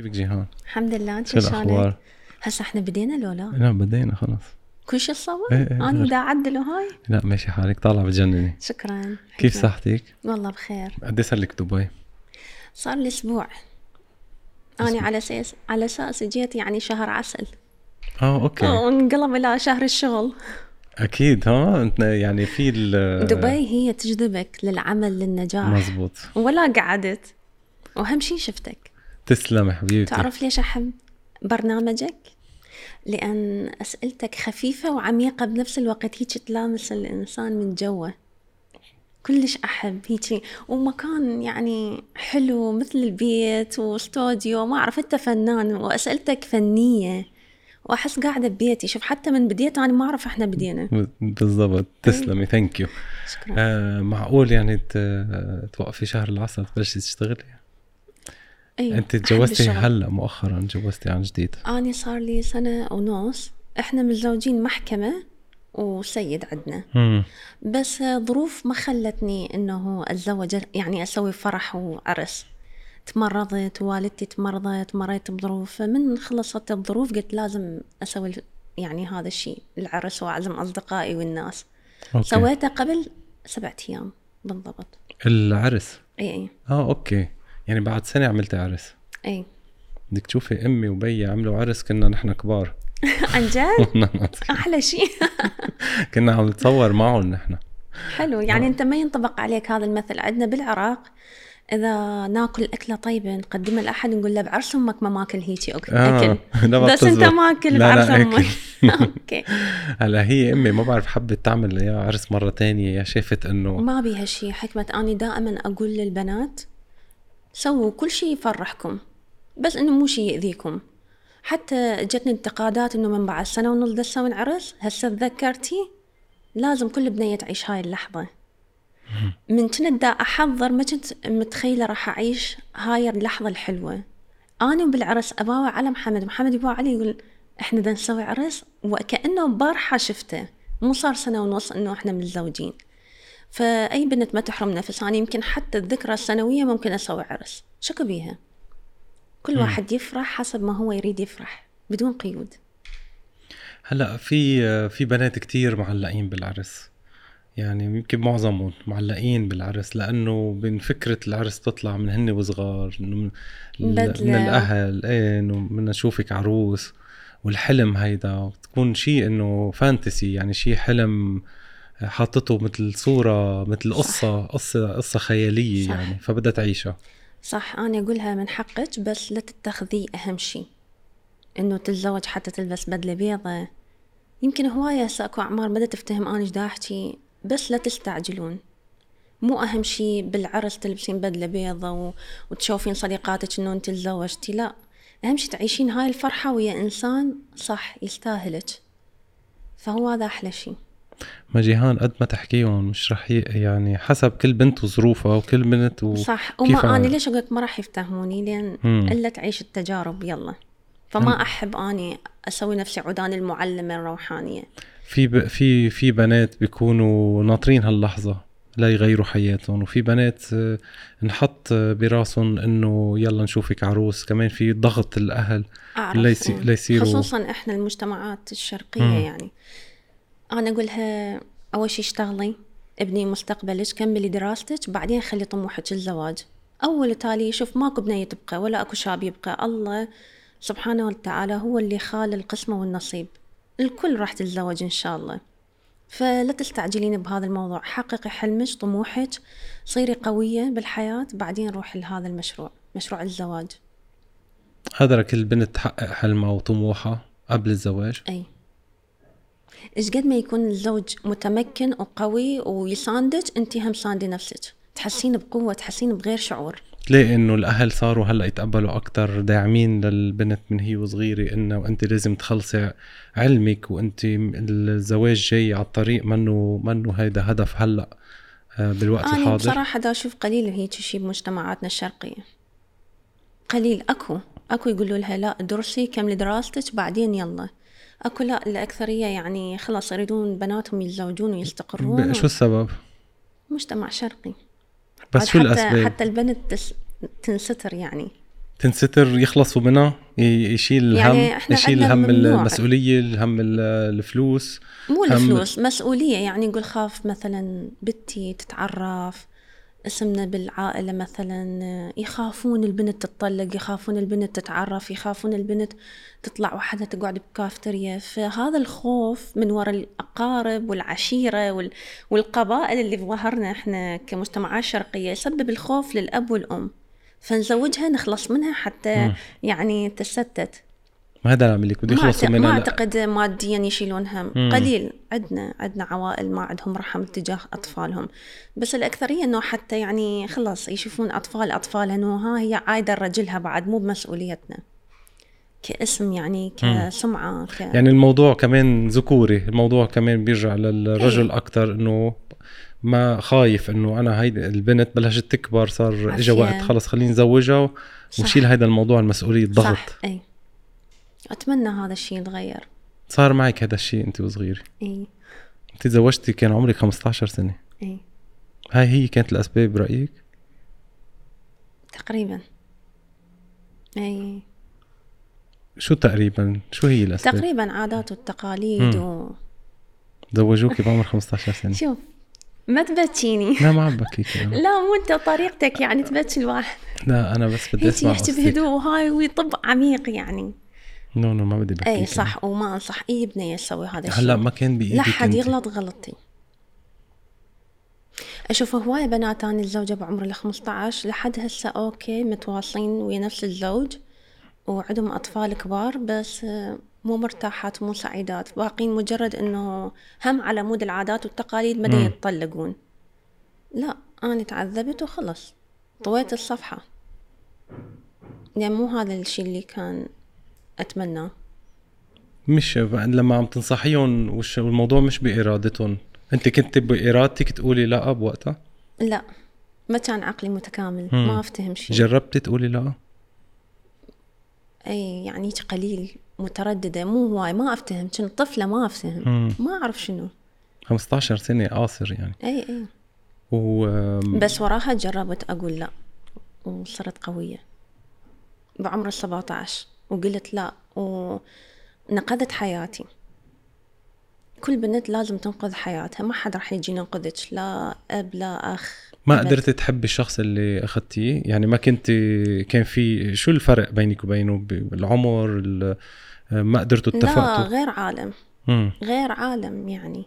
كيفك جيهان؟ الحمد لله انت شو؟ الأخبار؟ هسه إحنا بدينا لو لا؟ لا بدينا خلص كل شيء صور؟ إيه إيه أنا. بدي أعدل هاي لا ماشي حالك طالعة بتجنني شكرا كيف حكمة. صحتك؟ والله بخير قد إيه صار لك دبي؟ صار لي أسبوع أنا على أساس على أساس جيت يعني شهر عسل آه أوكي وانقلب إلى شهر الشغل أكيد ها أنت يعني في دبي هي تجذبك للعمل للنجاح مزبوط ولا قعدت واهم شيء شفتك تسلم حبيبتي. تعرف ليش أحب برنامجك؟ لأن أسئلتك خفيفة وعميقة بنفس الوقت هيك تلامس الإنسان من جوه كلش أحب هيك. ومكان يعني حلو مثل البيت واستوديو ما أعرف أنت فنان. وأسئلتك فنية. وأحس قاعدة ببيتي. شوف حتى من بديت أنا ما أعرف إحنا بدينا. بالضبط. تسلمي. thank you شكرا. آه معقول يعني توقفي شهر العسل؟ تبلشي تشتغلي؟ أيوة أنت تجوزتي. هلا مؤخرا تجوزتي عن جديد. أنا صار لي سنة ونص إحنا متزوجين محكمة وسيد عندنا. بس ظروف ما خلتني إنه أتزوج يعني أسوي فرح وعرس. تمرضت والدتي تمرضت مريت بظروف. فمن خلصت الظروف قلت لازم أسوي يعني هذا الشيء العرس وأعزم أصدقائي والناس. okay. سويته قبل سبعة أيام بالضبط. العرس؟ اي اي آه okay. يعني بعد سنة عملتي عرس. اي بدك تشوفي أمي وبي عملوا عرس كنا نحن كبار. عن جد؟ أحلى شيء. كنا عم نتصور معهم نحن. حلو. يعني أنت ما ينطبق عليك هذا المثل. عندنا بالعراق إذا ناكل أكلة طيبة نقدمها لأحد نقول له بعرس أمك ما ماكل هيجي آه، أكل. لا ما بس أنت. ماكل بعرس. أمك. أوكي. هلا هي أمي ما بعرف حبت تعمل يا عرس مرة تانية يا شافت إنه ما بيها شيء حكمة أنا دائما أقول للبنات سووا كل شيء يفرحكم بس إنه مو شيء يأذيكم. حتى جتني انتقادات إنه من بعد سنة ونص دا نسوي عرس هسه تذكرتي؟ لازم كل بنية تعيش هاي اللحظة. من كنت دا أحضر ما كنت متخيلة راح أعيش هاي اللحظة الحلوة. أنا بالعرس أباوع على محمد محمد يباوع علي يقول إحنا دا نسوي عرس وكأنه بارحة شفته. مو صار سنة ونص إنه إحنا متزوجين. فأي بنت ما تحرم نفسها أنا يمكن حتى الذكرى السنوية ممكن أسوي عرس. شكو بيها؟ كل واحد يفرح حسب ما هو يريد يفرح بدون قيود. هلا في في بنات كتير معلقين بالعرس. يعني يمكن معظمهم معلقين بالعرس لأنه من فكرة العرس تطلع من هن وصغار من, من بدلة. الأهل. إيه إنه بدنا نشوفك عروس والحلم هيدا. تكون شيء إنه فانتسي يعني شيء حلم حاطته مثل صورة مثل قصة قصة قصة خيالية صح. يعني فبدها تعيشها. صح أنا أقولها من حقك بس لا تتخذيه أهم شيء. إنه تتزوج حتى تلبس بدلة بيضة. يمكن هواية هسه أكو أعمار بدأت تفتهم أنا إيش أحكي بس لا تستعجلون. مو أهم شيء بالعرس تلبسين بدلة بيضة و... وتشوفين صديقاتك إنه أنت تزوجتي لا. أهم شيء تعيشين هاي الفرحة ويا إنسان صح يستاهلك. فهو هذا أحلى شيء. ما جيهان قد ما تحكيهم مش رح. يعني حسب كل بنت وظروفها وكل بنت و... صح وما أنا؟ أنا ليش أقولك ما راح يفتهموني لأن مم. إلا تعيش التجارب يلا فما أحب أني أسوي نفسي عدان المعلمة الروحانية في ب... في في بنات بيكونوا ناطرين هاللحظة لا يغيروا حياتهم وفي بنات آه، انحط آه، براسهم إنه يلا نشوفك عروس كمان في ضغط الأهل إيه. ليصيروا- خصوصا إحنا المجتمعات الشرقية مم. يعني أنا أقولها أول شي اشتغلي ابني مستقبلك كملي دراستك بعدين خلي طموحك الزواج أول تالي شوف ماكو بنية تبقى ولا أكو شاب يبقى. الله سبحانه وتعالى هو اللي خال القسمة والنصيب. الكل راح تتزوج إن شاء الله. فلا تستعجلين بهذا الموضوع. حققي حلمك طموحك صيري قوية بالحياة بعدين روحي لهذا المشروع مشروع الزواج. قادرة كل بنت تحقق حلمها وطموحها قبل الزواج؟ أي. إيش قد ما يكون الزوج متمكن وقوي ويساندك أنت هم ساندي نفسك. تحسين بقوة تحسين بغير شعور. تلاقي إنه الأهل صاروا هلأ يتقبلوا أكثر داعمين للبنت من هي وصغيرة إنه أنت لازم تخلصي علمك وأنت الزواج جاي على الطريق منه منه هيدا هدف هلأ آه، بالوقت أنا الحاضر. بصراحة دا أشوف قليل هيك شيء بمجتمعاتنا الشرقية. قليل أكو أكو يقولوا لها لا درسي كملي دراستك بعدين يلا. أكو لا الأكثرية يعني خلاص يريدون بناتهم يتزوجون ويستقرون شو السبب؟ مجتمع شرقي بس شو حتى الأسباب؟ حتى البنت تس... تنستر يعني تنستر يخلصوا منها يشيل الهم يعني إحنا يشيل هم ممنوع. المسؤولية الهم ال- الفلوس مو الفلوس مسؤولية يعني يقول خاف مثلا بنتي تتعرف اسمنا بالعائلة مثلا يخافون البنت تتطلق يخافون البنت تتعرف يخافون البنت تطلع وحدها تقعد بكافتريا. فهذا الخوف من وراء الأقارب والعشيرة وال- والقبائل اللي بظهرنا إحنا كمجتمعات شرقية يسبب الخوف للأب والأم. فنزوجها نخلص منها حتى يعني تستت ما هذا بده ما, يخلصوا منها ما. أعتقد ماديا يشيلون هم مم. قليل عندنا عندنا عوائل ما عندهم رحم تجاه أطفالهم بس الأكثرية إنه حتى يعني خلاص يشوفون أطفال اطفالها انه ها هي عايدة لرجلها بعد مو بمسؤوليتنا كاسم يعني كسمعة ك... يعني الموضوع كمان ذكوري الموضوع كمان بيرجع للرجل إيه. أكثر إنه ما خايف إنه أنا هيدي البنت بلشت تكبر صار اجى. وقت خلص خليني نزوجها صح. وشيل هذا الموضوع المسؤولية الضغط صح اي أتمنى هذا الشيء يتغير. صار معك هذا الشيء أنت وصغيرة؟ إي. أنت تزوجتي كان عمرك 15 سنة. إي. هاي هي كانت الأسباب برأيك؟ تقريبا. إي. شو تقريبا؟ شو هي الأسباب؟ تقريبا عادات والتقاليد و... زوجوكي بعمر 15 سنة. شوف ما تبكيني. لا ما عم بكيك لا مو أنت طريقتك يعني تبكي الواحد. لا أنا بس بدي أسمع يحكي بهدوء وهاي ويطب عميق يعني. no no ما بدي بكيك اي صح وما انصح اي بنيه تسوي هذا الشيء؟ هلأ ما كان بايدك لا حد. يغلط غلطي. أشوف هواية بنات أنا الزوجة بعمر ال 15 لحد هسه okay متواصلين ويا نفس الزوج وعندهم أطفال كبار بس مو مرتاحات مو سعيدات. باقين مجرد إنه هم على مود العادات والتقاليد بدأ. يتطلقون. لا أنا تعذبت وخلص. طويت الصفحة. يعني مو هذا الشيء اللي كان اتمناه مش لما عم تنصحيهم وش والموضوع مش بإرادتهم. أنت كنت بإرادتك تقولي لا بوقتها؟ لا. ما كان عقلي متكامل. مم. ما أفتهم شيء. جربتي تقولي لا؟ أي يعني قليل مترددة. مو هواي ما أفتهم. كنت طفلة ما أفتهم. مم. ما أعرف شنو. 15 سنة قاصر يعني. أي أي. و بس وراها جربت أقول لا وصرت قوية. بعمر ال 17 وقلت لا ونقذت حياتي. كل بنت لازم تنقذ حياتها ما حد راح يجي ينقذك لا أب لا أخ ما بس. قدرتي تحبي الشخص اللي أخذتيه؟ يعني ما كنت كان في شو الفرق بينك وبينه؟ بالعمر ال- ما قدرتوا لا اتفقتوا غير عالم. مم. غير عالم يعني.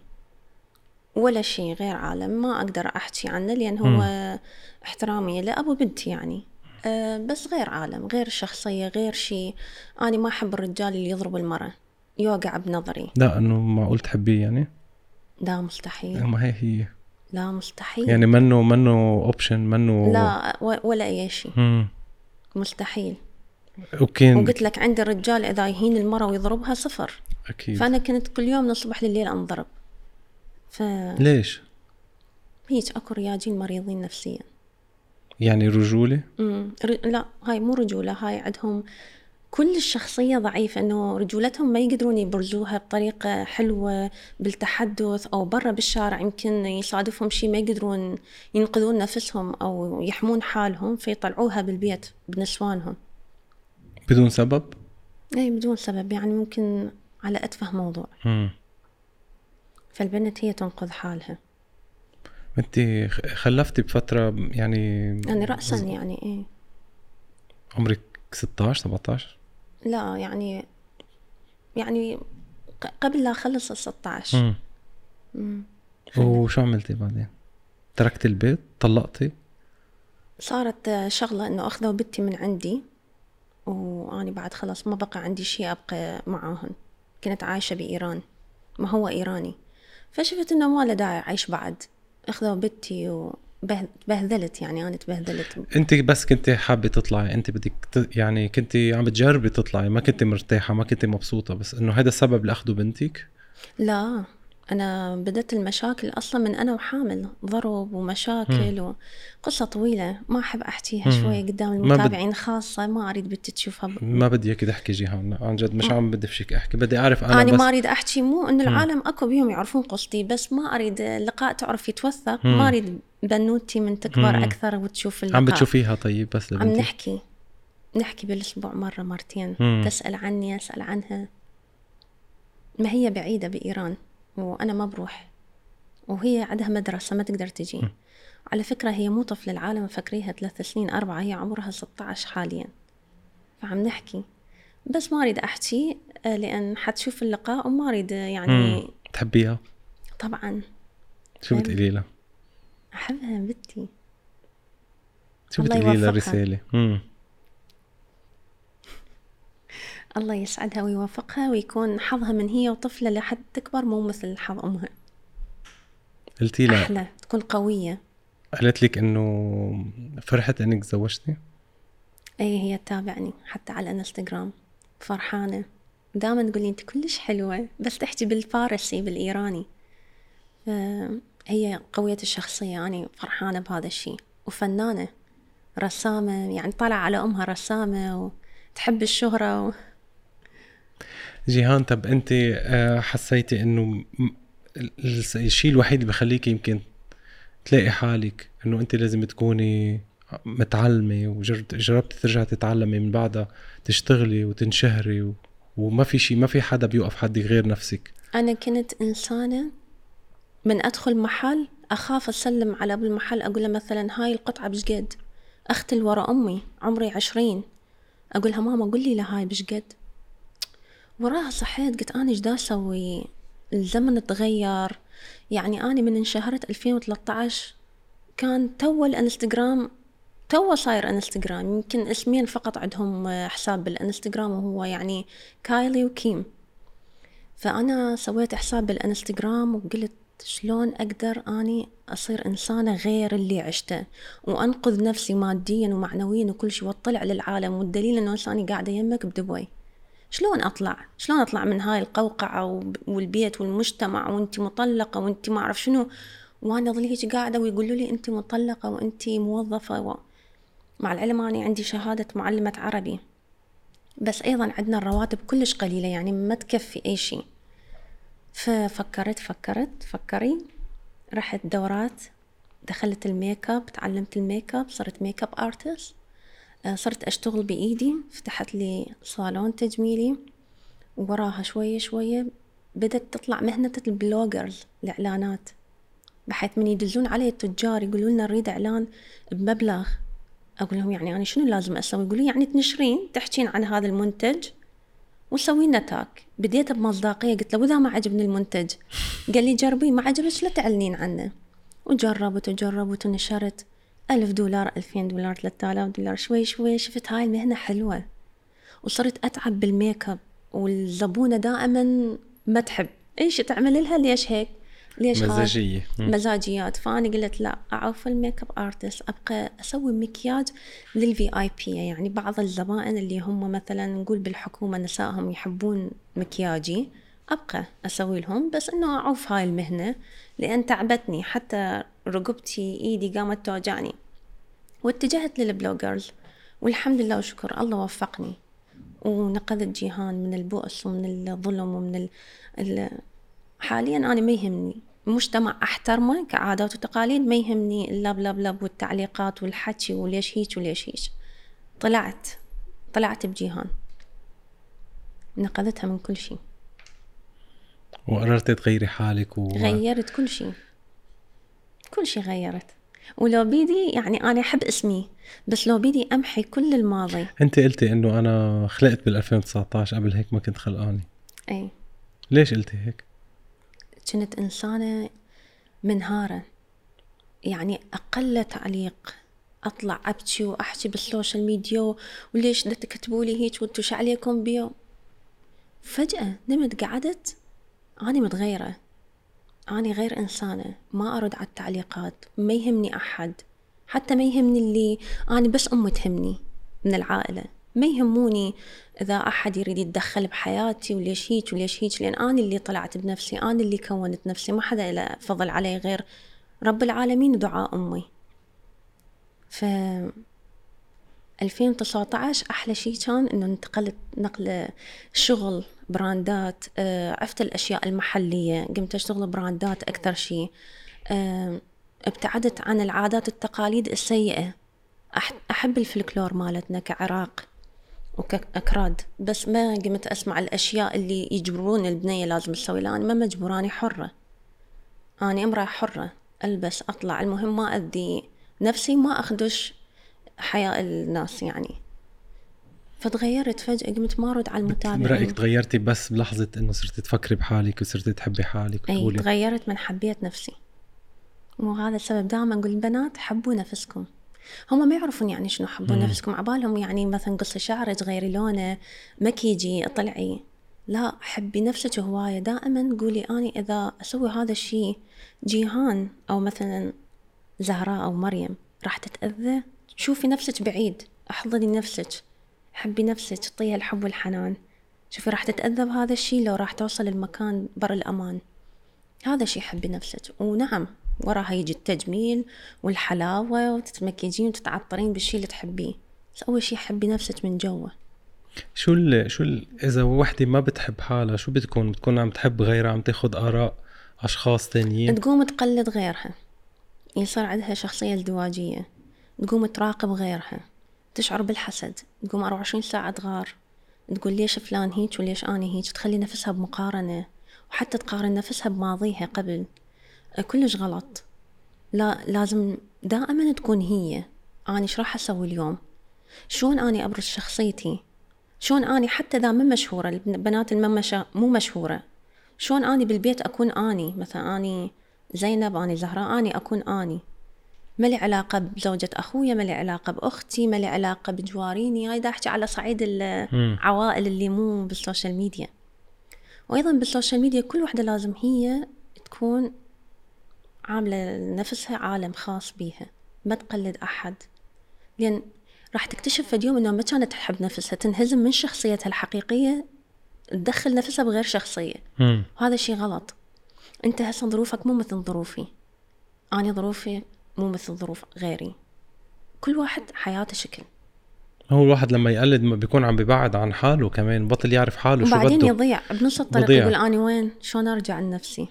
ولا شيء غير عالم ما أقدر أحكي عنه لأن هو مم. احترامي لأبو بنتي يعني. أه بس غير عالم غير شخصية غير شيء. أنا ما أحب الرجال اللي يضرب المرأة يوقع بنظري. لا إنه معقول تحبيه يعني؟ لا مستحيل. ما هي هي. لا مستحيل. يعني منه منه option منه لا ولا أي شيء. مستحيل. وكان وقلت لك عندي الرجال إذا يهين المرأة ويضربها صفر. أكيد. فأنا كنت كل يوم من الصبح لليل أنضرب. فهيك ليش؟ أكو رياجيل مريضين نفسيا. يعني رجولة؟ امم ر- لا هاي مو رجولة هاي عندهم كل الشخصية ضعيفة إنه رجولتهم ما يقدرون يبرزوها بطريقة حلوة بالتحدث أو برا بالشارع يمكن يصادفهم شيء ما يقدرون ينقذون نفسهم أو يحمون حالهم فيطلعوها بالبيت بنسوانهم. بدون سبب؟ اي بدون سبب يعني ممكن على أتفه موضوع. مم. فالبنت هي تنقذ حالها. انت خلفتي بفترة يعني يعني رأسا يعني إيه. عمرك 16 17 لا يعني يعني قبل لا أخلص ال 16 مم. مم. وشو عملتي بعدين؟ تركتي البيت؟ طلقتي؟ صارت شغلة إنه أخذوا بنتي من عندي وأنا بعد خلاص ما بقى عندي شيء أبقى معاهن. كنت عايشة بإيران ما هو إيراني. فشفت إنه ما له داعي أعيش بعد. أخذوا بنتي وبهذلت يعني أنا تبهذلت أنت بس كنت حابة تطلعي أنت بدك. يعني كنت عم بتجربي تطلعي ما كنت مرتاحة ما كنت مبسوطة بس إنه هذا السبب اللي أخذوا بنتك لا أنا بدأت المشاكل أصلا من أنا وحامل ضرب ومشاكل وقصة طويلة ما أحب أحكيها مم. شوية قدام بد- المتابعين خاصة ما أريد بنتي تشوفها ب- ما بدي إياك تحكي جيهان عن جد مش عم بدي فيك أحكي بدي أعرف أنا أنا بس ما أريد أحكي مو إن العالم أكو بيهم يعرفون قصتي بس ما أريد اللقاء تعرف يتوثق مم. ما أريد بنوتي من تكبر مم. أكثر وتشوف اللقاء عم بتشوفيها طيب بس عم لبنتك نحكي نحكي بالأسبوع مرة مرتين مم. تسأل عني أسأل عنها ما هي بعيدة بإيران وأنا ما بروح. وهي عندها مدرسة ما تقدر تجي. على فكرة هي مو طفل العالم فكريها ثلاث سنين أربعة هي عمرها 16 حاليا. فعم نحكي. بس ما أريد أحكي آه، لأن حتشوف اللقاء وما أريد يعني مم. تحبيها؟ طبعا. شو. بتقولي لها؟ أحبها بنتي. شو بتقولي لها. رسالة مم. الله يسعدها ويوفقها ويكون حظها من هي وطفلة لحد تكبر مو مثل حظ أمها. قلتي لها أحلى تكون قوية. قالت لك إنه فرحت إنك تزوجتي؟ اي هي تتابعني حتى على الانستغرام. فرحانة. دائما تقولي أنت كلش حلوة بس تحكي بالفارسي بالإيراني. ف- هي قوية الشخصية يعني فرحانة بهذا الشيء. وفنانة رسامة يعني طالعة على أمها رسامة وتحب الشهرة و... جيهان طب أنت آه، حسيتي إنه الشيء الوحيد اللي بخليك يمكن تلاقي حالك إنه أنت لازم تكوني متعلمة وجربت ترجعي تتعلمي من بعدها تشتغلي وتنشهري و... وما في شيء ما في حدا بيوقف حدك غير نفسك. أنا كنت إنسانة من أدخل محل أخاف أسلم على أبو المحل أقول له مثلا هاي القطعة بشقد اختل ورا أمي عمري عشرين. اقولها ماما قولي له هاي بشقد وراها صحيت قلت أنا إيش دا أسوي؟ الزمن تغير. يعني أنا من انشهرت 2013 كان تو الإنستغرام تو صاير إنستغرام. يمكن اسمين فقط عندهم آه، حساب بالإنستغرام وهو يعني كايلي وكيم. فأنا سويت حساب بالإنستغرام وقلت شلون أقدر أني أصير إنسانة غير اللي عشته؟ وأنقذ نفسي ماديا ومعنويا وكل شيء وأطلع للعالم. والدليل أنه أنا قاعدة يمك بدبي. شلون أطلع؟ شلون أطلع من هاي القوقعة وب- والبيت والمجتمع وأنت مطلقة وأنت ما أعرف شنو؟ وأنا أظل هيك قاعدة ويقولوا لي أنت مطلقة وأنت موظفة و... مع العلم أني عندي شهادة معلمة عربي. بس أيضا عندنا الرواتب كلش قليلة يعني ما تكفي أي شيء. ففكرت فكرت فكري. رحت دورات دخلت الميك أب تعلمت الميك أب صرت makeup artist صرت أشتغل بإيدي فتحت لي صالون تجميلي ووراها شوية شوية بدت تطلع مهنة ال bloggers الإعلانات. بحيث من يدزون علي التجار يقولوا لنا نريد إعلان بمبلغ. أقول لهم يعني أنا شنو لازم أسوي؟ يقولوا يعني تنشرين تحكين عن هذا المنتج. وسوي لنا تاك بديت بمصداقية قلت له وإذا ما عجبني المنتج؟ قال لي جربي ما عجبك لا تعلنين عنه. وجربت وجربت ونشرت. ألف دولار ألفين دولار ثلاثة آلاف دولار شوي شوي شفت هاي المهنة حلوة. وصرت أتعب بالميك أب والزبونة دائما ما تحب. إيش تعمل لها؟ ليش هيك؟ ليش؟ مزاجية. مزاجيات. فأنا قلت لا أعوف ال makeup artist أبقى أسوي مكياج لل VIP يعني بعض الزبائن اللي هم مثلا نقول بالحكومة نسائهم يحبون مكياجي أبقى أسوي لهم بس إنه أعوف هاي المهنة. لأن تعبتني. حتى رقبتي إيدي قامت توجعني. واتجهت لل bloggers والحمد لله وشكر. الله وفقني. ونقذت جيهان من البؤس ومن الظلم ومن ال... ال... حاليا أنا ما يهمني. مجتمع أحترمه كعادات وتقاليد ما يهمني اللب لب لب والتعليقات والحكي وليش هيك وليش هيك. طلعت. طلعت بجيهان. نقذتها من كل شيء. وقررت تغيري حالك و... غيرت كل شيء. كل شيء غيرت. ولو بيدي يعني أنا أحب اسمي بس لو بيدي أمحي كل الماضي. أنت قلتي إنه أنا خلقت بال 2019 قبل هيك ما كنت خلقاني. أي. ليش قلتي هيك؟ كنت إنسانة منهارة. يعني أقل تعليق. أطلع أبكي وأحكي بال social media وليش تكتبوا لي هيك وانتو شو عليكم بيو فجأة نمت قعدت أنا متغيرة. أنا غير إنسانة ما أرد على التعليقات ما يهمني أحد. حتى ما يهمني اللي أنا بس أمي تهمني من العائلة. ما يهموني إذا أحد يريد يتدخل بحياتي وليش هيك وليش هيك لأن أنا اللي طلعت بنفسي أنا اللي كونت نفسي. ما حدا له فضل علي غير رب العالمين ودعاء أمي. ف 2019 أحلى شيء كان إنه انتقلت نقلة شغل براندات آه، عرفت الأشياء المحلية. قمت أشتغل براندات أكثر شيء آه، ابتعدت عن العادات التقاليد السيئة. أح- أحب الفلكلور مالتنا كعراق وكأكراد. بس ما قمت أسمع الأشياء اللي يجبرون البنية لازم تسوي لا أنا ما مجبورة حرة. أنا أمرأة حرة. ألبس أطلع. المهم ما أذي. نفسي ما أخدش. حياة الناس يعني. فتغيرت فجأة قمت ما أرد على المتابعين. برأيك تغيرتي بس بلحظة إنه صرتي تفكري بحالك وصرتي تحبي حالك أي وتقولي تغيرت من حبيت نفسي. وهذا السبب. دائما أقول البنات حبوا نفسكم. هم ما يعرفون يعني شنو حبوا نفسكم. عبالهم يعني مثلا قصي شعرك غيري لونه مكيجي طلعي. لا حبي نفسك هواية. دائما قولي أني إذا أسوي هذا الشيء جيهان أو مثلا زهراء أو مريم راح تتأذى؟ شوفي نفسك بعيد. احضني نفسك. حبي نفسك. اعطيها الحب والحنان. شوفي راح تتأذى بهذا الشيء لو راح توصل المكان بر الأمان. هذا شيء حبي نفسك. ونعم. وراها يجي التجميل والحلاوة وتتمكجين وتتعطرين بالشيء اللي تحبيه. بس أول شيء حبي نفسك من جوا شو ال شو ال إذا وحدة ما بتحب حالها شو بتكون؟ بتكون عم تحب غيرها عم تاخد آراء أشخاص تانيين؟ تقوم تقلد غيرها. يصير عندها شخصية ازدواجية. تقوم تراقب غيرها تشعر بالحسد تقوم 24 ساعة تغار تقول ليش فلان هيك وليش أنا هيك؟ تخلي نفسها بمقارنة وحتى تقارن نفسها بماضيها قبل. كلش غلط. لا لازم دائما تكون هي. أنا إيش راح أسوي اليوم؟ شلون أني أبرز شخصيتي؟ شلون أني حتى إذا ما مشهورة البنات الممشى مو مشهورة. شلون أني بالبيت أكون أني؟ مثلا أني زينب أني زهراء أني أكون أني. ما لي علاقة بزوجة أخويا ما لي علاقة بأختي ما لي علاقة بجواريني هاي دا أحكي على صعيد العوائل اللي مو بال social media. وأيضا بال social media كل وحدة لازم هي تكون عاملة لنفسها عالم خاص بيها ما تقلد أحد. لأن راح تكتشف في اليوم إنها ما كانت تحب نفسها تنهزم من شخصيتها الحقيقية تدخل نفسها بغير شخصية. مم. وهذا شيء غلط. أنت هسه ظروفك مو مثل ظروفي. أنا ظروفي مو مثل ظروف غيري. كل واحد حياته شكل. هو الواحد لما يقلد ما بيكون عم ببعد عن حاله كمان بطل يعرف حاله شو وبعدين بده. يضيع. بنص الطريق. يقول أنا وين؟ شلون أرجع لنفسي؟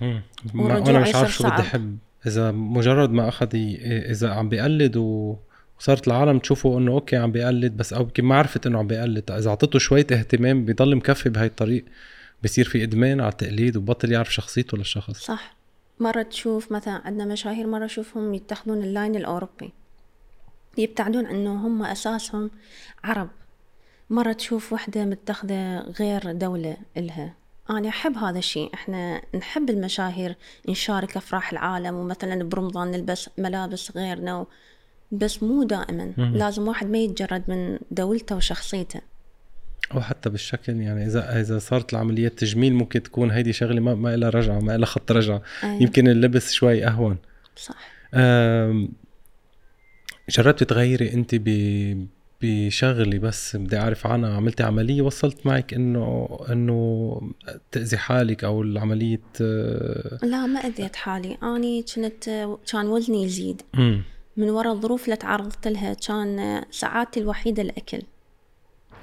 أنا مش عارف شو بدي. أحب. إذا مجرد ما أخذ إذا عم بيقلد و- وصارت العالم تشوفه إنه أوكي عم بيقلد بس أو يمكن ما عرفت إنه عم بيقلد. إذا أعطيته شوية اهتمام بيضل مكفي بهاي الطريق. بصير في إدمان على التقليد وبطل يعرف شخصيته للشخص. صح. مرة تشوف مثلا عندنا مشاهير مرة أشوفهم يتخذون اللاين الأوروبي. يبتعدون أنه هم أساسهم عرب. مرة تشوف وحدة متخذة غير دولة إلها. أنا أحب هذا الشيء. إحنا نحب المشاهير نشارك أفراح العالم ومثلا برمضان نلبس ملابس غيرنا و... بس مو دائما. لازم واحد ما يتجرد من دولته وشخصيته. أو حتى بالشكل يعني إذا إذا صارت العملية تجميل ممكن تكون هيدي شغلة ما ما لها رجعة ما لها خط رجعة. أي. يمكن اللبس شوي أهون. صح. جربتي تغيري أنت ب بشغلي بس بدي أعرف عنها؟ عملتي عملية وصلت معك إنه إنه تأذي حالك أو العملية أه، لا ما أذيت حالي. أني كنت كان وزني يزيد. من وراء الظروف اللي تعرضت لها كان سعادتي الوحيدة الأكل.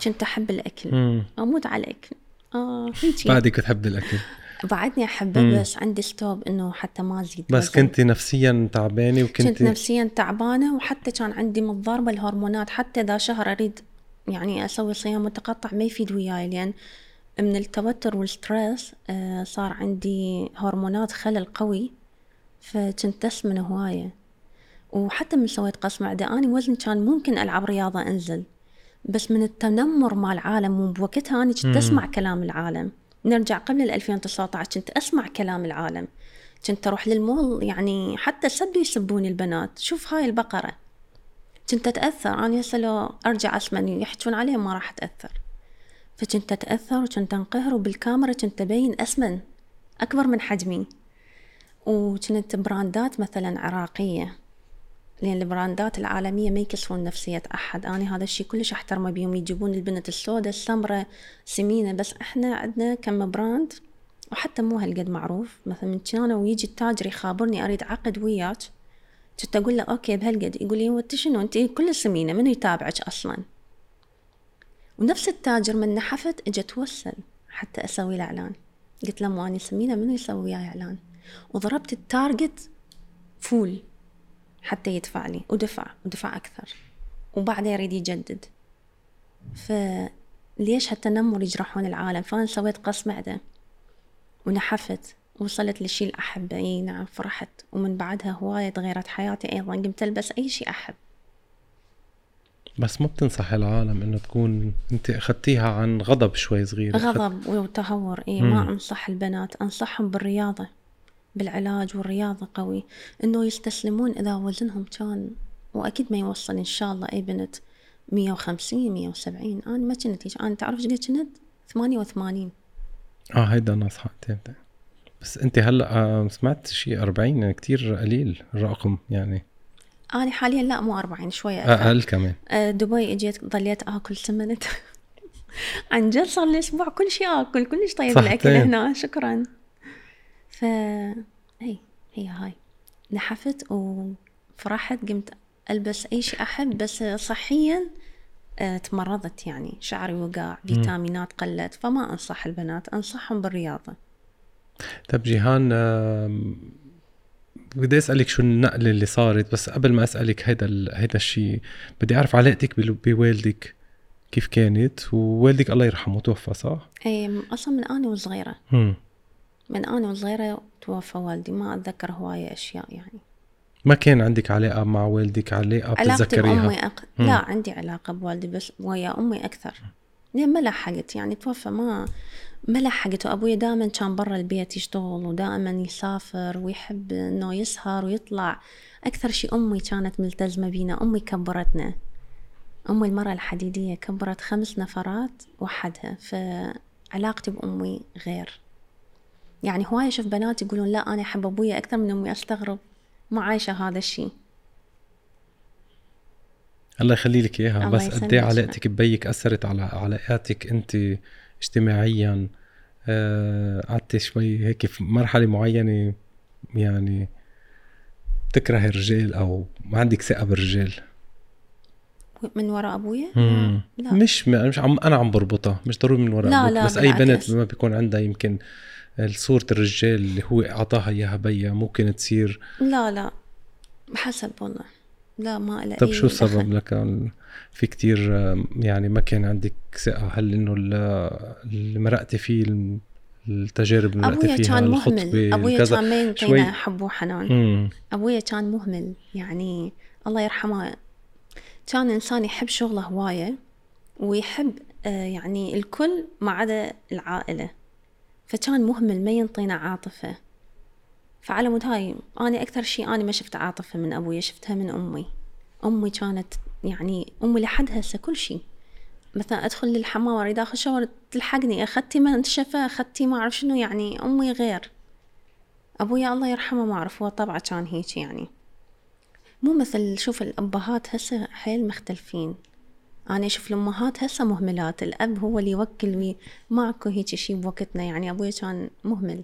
كنت أحب الأكل. امم أموت على الأكل. آه هيجي بعدك بتحب الأكل. بعدني أحبه بس عندي stop إنه حتى ما أزيد. بس وزن. كنت نفسيا تعبانة كنت وكنت نفسيا تعبانة وحتى كان عندي متضاربة الهرمونات. حتى إذا شهر أريد يعني أسوي صيام متقطع ما يفيد وياي لأن من التوتر وال stress آه، صار عندي هرمونات خلل قوي فكنت أسمن هواية. وحتى من سويت قسم معدة أنا وزني كان ممكن ألعب رياضة أنزل. بس من التنمر مع العالم وبوقتها أنا كنت أسمع كلام العالم. نرجع قبل ال 2019 كنت أسمع كلام العالم. كنت أروح للمول يعني حتى سبوا يسبوني البنات. شوف هاي البقرة. كنت أتأثر. أنا هسه لو أرجع أسمع يحجون عليها ما راح أتأثر. فكنت أتأثر وكنت أنقهر وبالكاميرا كنت أبين أسمن أكبر من حجمي. وكنت براندات مثلا عراقية. لأن البراندات العالمية ما يكسرون نفسية أحد. أنا هذا الشيء كلش أحترمه بيهم يجيبون البنت السوداء السمراء سمينة بس إحنا عندنا كم brand وحتى مو هالقد معروف. مثلا من كان ويجي التاجر يخابرني أريد عقد وياك كنت أقول له okay بهالقد. يقول لي وانت شنو؟ أنت كل سمينة منو يتابعك أصلا؟ ونفس التاجر من نحفت اجى توسل حتى أسوي له إعلان. قلت له مو أنا سمينة منو يسوي وياي إعلان؟ وضربت ال target full. حتى يدفع لي ودفع ودفع أكثر. وبعدها يريد يجدد. ليش هالتنمر يجرحون العالم؟ فأنا سويت قص معدة ونحفت وصلت للشي الأحبه أي نعم فرحت. ومن بعدها هواية تغيرت حياتي أيضا. قمت ألبس أي شي أحب. بس ما بتنصح العالم إنه تكون أنت أخذتيها عن غضب شوي صغير. غضب وتهور. اي ما أنصح البنات أنصحهم بالرياضة. بالعلاج والرياضة قوي إنه يستسلمون إذا وزنهم كان وأكيد ما يوصل إن شاء الله اي بنت 150 170 أنا ما كنت هيك أنا تعرف قد كنت؟ 88 آه هيدا نصحة بس أنت هلأ آه، سمعت شيء 40 يعني كثير قليل الرقم يعني. أنا حاليا لا مو 40 شوية أكثر. أقل كمان. آه، دبي إجيت ضليت آكل سمنت عن جد صار لي أسبوع كل شيء آكل كلش طيب الأكل هنا شكرا. ف هي هي هاي. نحفت وفرحت قمت ألبس أي شيء أحب بس صحيا آه، تمرضت يعني. شعري وقع فيتامينات قلت فما أنصح البنات أنصحهم بالرياضة. طيب جيهان بدي أسألك شو النقله اللي صارت بس قبل ما أسألك هيدا هيدا الشيء بدي أعرف علاقتك بوالدك كيف كانت؟ ووالدك الله يرحمه توفى صح؟ إيه أصلا من أنا وصغيرة. من أنا وصغيره توفى والدي ما اتذكر هوايه اشياء يعني ما كان عندك علاقة مع والدك علاقة بتتذكريها؟ علاقتي بأمي أق... لا عندي علاقة بوالدي بس ويا أمي أكثر ما لحقت يعني توفى ما ما لحقت وأبوي دائما كان برا البيت يشتغل ودائما يسافر ويحب إنه يسهر ويطلع أكثر شي أمي كانت ملتزمة بينا. أمي كبرتنا. أمي المرأة الحديدية كبرت خمس نفرات وحدها. فعلاقتي بأمي غير. يعني هواية أشوف بنات يقولون لا أنا أحب أبويا أكثر من أمي أستغرب. ما عايشة هذا الشيء الله يخلي لك إياها بس قد إيه علاقتك ببيك أثرت على علاقاتك أنت اجتماعيا؟ آه قعدت شوي هيك في مرحلة معينة يعني بتكره الرجال أو ما عندك ثقة بالرجال؟ من وراء أبويا؟ لا مش مش عم أنا عم بربطها مش ضروري من وراء لا أبوك لا بس أي بنت ما بيكون عندها يمكن صورة الرجال اللي هو أعطاها إياها بيا ممكن تصير؟ لا لا حسب والله. لا ما لا طيب شو السبب لك؟ في كتير يعني ما كان عندك ثقة. هل إنه اللي مرقتي فيه التجارب اللي مرقتي فيها كان مهمل. أبويا كان ما يمكن حبه حنان. أبويا كان مهمل. يعني الله يرحمه كان إنسان يحب شغله هواية ويحب آه، يعني الكل ما عدا العائلة. فكان مهمل ما ينطينا عاطفة. فعلى مود هاي أنا أكثر شيء أنا ما شفت عاطفة من أبوي شفتها من أمي. أمي كانت يعني أمي لحد هسه كل شيء مثلا أدخل للحمام أريد أخذ شاور تلحقني. أخذتي منشفة أخذتي ما أعرف شنو يعني أمي غير. أبويا الله يرحمه ما أعرف هو طبعه كان هيك يعني. مو مثل شوف الأبهات هسه حيل مختلفين. أنا أشوف الأمهات هسه مهملات الأب هو اللي يوكل ماكو هيك شي بوقتنا يعني أبويا كان مهمل.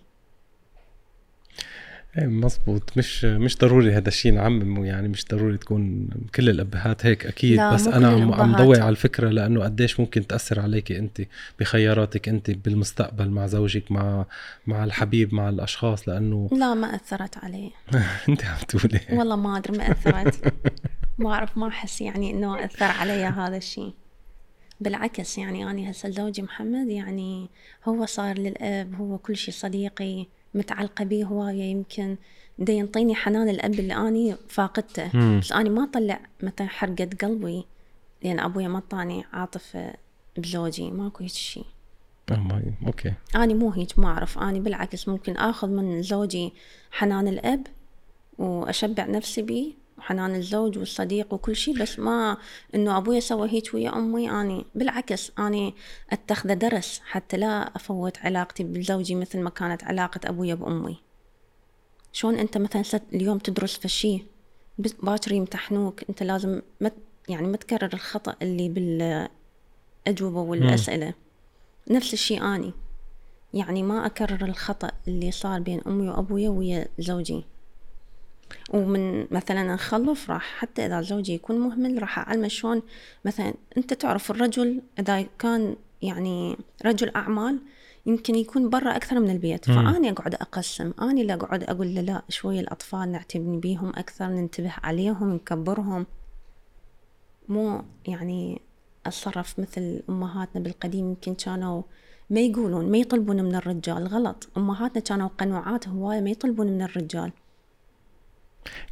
إيه مزبوط. مش مش ضروري هذا الشيء نعممه يعني مش ضروري تكون كل الأبهات هيك أكيد بس أنا عم عم ضوي على الفكرة لأنه قديش ممكن تأثر عليك انت بخياراتك انت بالمستقبل مع زوجك مع مع الحبيب مع الأشخاص لأنه لا ما أثرت علي. انت عم تقولي. والله ما أدري ما أثرت. ما أعرف ما أحس يعني إنه أثر علي هذا الشيء. بالعكس يعني أنا هسه زوجي محمد يعني هو صار للأب هو كل شيء صديقي متعلقة بيه هواية يمكن دا ينطيني حنان الأب اللي أني فاقدته. مم. بس أني ما طلع مثلا حرقة قلبي لأن أبويا ما طاني عاطفة بزوجي ماكو هيك شيء. okay. أنا مو هيك ما أعرف. أنا بالعكس ممكن آخذ من زوجي حنان الأب وأشبع نفسي بيه وحنان الزوج والصديق وكل شيء بس ما إنه أبويا سوى هيك ويا أمي أني بالعكس أني اتخذه درس حتى لا أفوت علاقتي بزوجي مثل ما كانت علاقة أبويا بأمي. شلون أنت مثلا اليوم تدرس في شيء باكر يمتحنوك أنت لازم ما يعني ما تكرر الخطأ اللي بالأجوبة والأسئلة. نفس الشيء أني. يعني ما أكرر الخطأ اللي صار بين أمي وأبويا ويا زوجي. ومن مثلا نخلف راح حتى إذا زوجي يكون مهمل راح أعلمه شلون مثلا أنت تعرف الرجل إذا كان يعني رجل أعمال يمكن يكون برا أكثر من البيت. فأنا أقعد أقسم أنا اللي أقعد أقول له لا شوي الأطفال نعتني بيهم أكثر ننتبه عليهم نكبرهم. مو يعني اتصرف مثل أمهاتنا بالقديم يمكن كانوا ما يقولون ما يطلبون من الرجال غلط. أمهاتنا كانوا قنوعات هواية ما يطلبون من الرجال.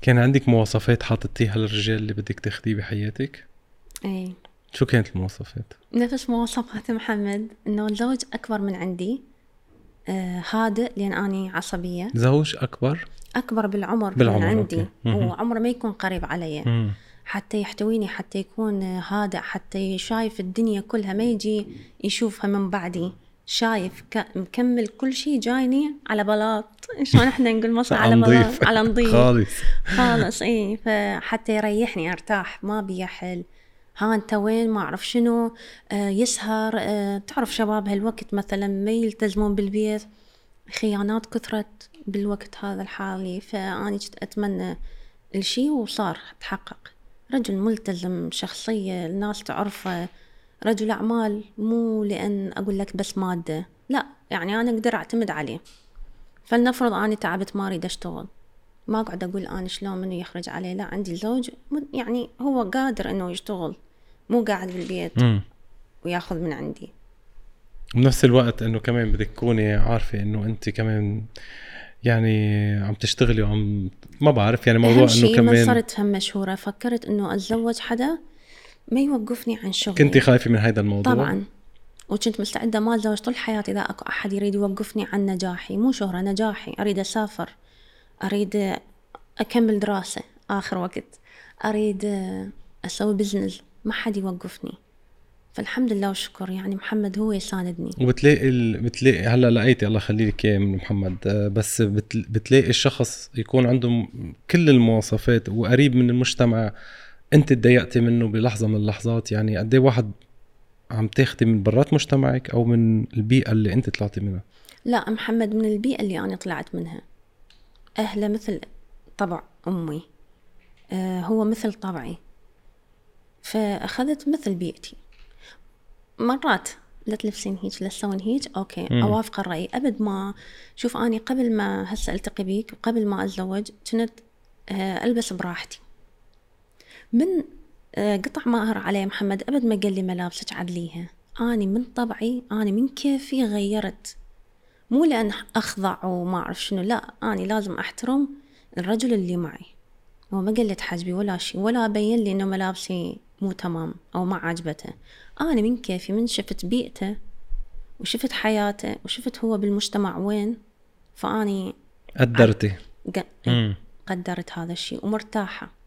كان عندك مواصفات حاطتيها للرجال اللي بدك تاخديه بحياتك؟ اي شو كانت المواصفات؟ نفس مواصفات محمد إنه الزوج أكبر من عندي آه هادئ لأن أني عصبية. زوج أكبر؟ أكبر بالعمر, بالعمر، من عندي. وعمره ما يكون قريب علي. مم. حتى يحتويني حتى يكون هادئ حتى شايف الدنيا كلها ما يجي يشوفها من بعدي. شايف ك... مكمل كل شيء جايني على بلاط. شلون إحنا نقول مصر على. بلاط؟ على نظيف. خالص. خالص إي. فحتى يريحني أرتاح ما بيحل ها أنت وين؟ ما أعرف شنو. آه يسهر. آه تعرف شباب هالوقت مثلا ما يلتزمون بالبيت. خيانات كثرت بالوقت هذا الحالي. فاني كنت أتمنى الشي وصار تحقق رجل ملتزم شخصية الناس تعرفه. رجل أعمال مو لأن أقول لك بس مادة. لا يعني أنا أقدر أعتمد عليه. فلنفرض أنا تعبت ما أريد أشتغل. ما أقعد أقول أنا شلون منو يخرج عليه لا عندي زوج م- يعني هو قادر إنه يشتغل مو قاعد بالبيت مم. وياخذ من عندي. بنفس الوقت إنه كمان بدك تكوني عارفة إنه أنت كمان يعني عم تشتغلي وعم ما بعرف يعني موضوع إنه كمان صرت هم مشهورة. فكرت إنه أتزوج حدا ما يوقفني عن شغلي. كنتي خايفة من هذا الموضوع؟ طبعا. وكنت مستعدة ما أتزوج طول حياتي إذا أكو أحد يريد يوقفني عن نجاحي. مو شهرة نجاحي. أريد أسافر. أريد أكمل دراسة آخر وقت. أريد أسوي بزنس ما حد يوقفني. فالحمد لله والشكر يعني محمد هو يساندني. وبتلاقي ال... بتلاقي هلأ لقيتي الله يخلي لك إياه من محمد. بس بت... بتلاقي الشخص يكون عنده كل المواصفات وقريب من المجتمع. انت تضايقتي منه بلحظة من اللحظات يعني قد إيه واحد عم تاخدي من برات مجتمعك أو من البيئة اللي انت طلعتي منها؟ لا محمد من البيئة اللي أنا طلعت منها. أهله مثل طبع أمي. آه هو مثل طبعي. فأخذت مثل بيئتي. مرات لا تلبسين هيك لا تسوين هيك أوكي مم. أوافق الرأي. أبد ما شوف أني قبل ما هسه ألتقي بيك وقبل ما أتزوج كنت آه، ألبس براحتي. من آه، قطع ماهر علي محمد أبد ما قال لي ملابسك عدليها. أني من طبعي أني من كيفي غيرت. مو لأن أخضع وما أعرف شنو لا أني لازم أحترم الرجل اللي معي. هو ما قال لي تحجبي ولا شيء ولا بين لي إنه ملابسي مو تمام أو ما عجبته. أنا من كيفي من شفت بيئته وشفت حياته وشفت هو بالمجتمع وين فأني قدرتي. قدرت هذا الشيء ومرتاحة.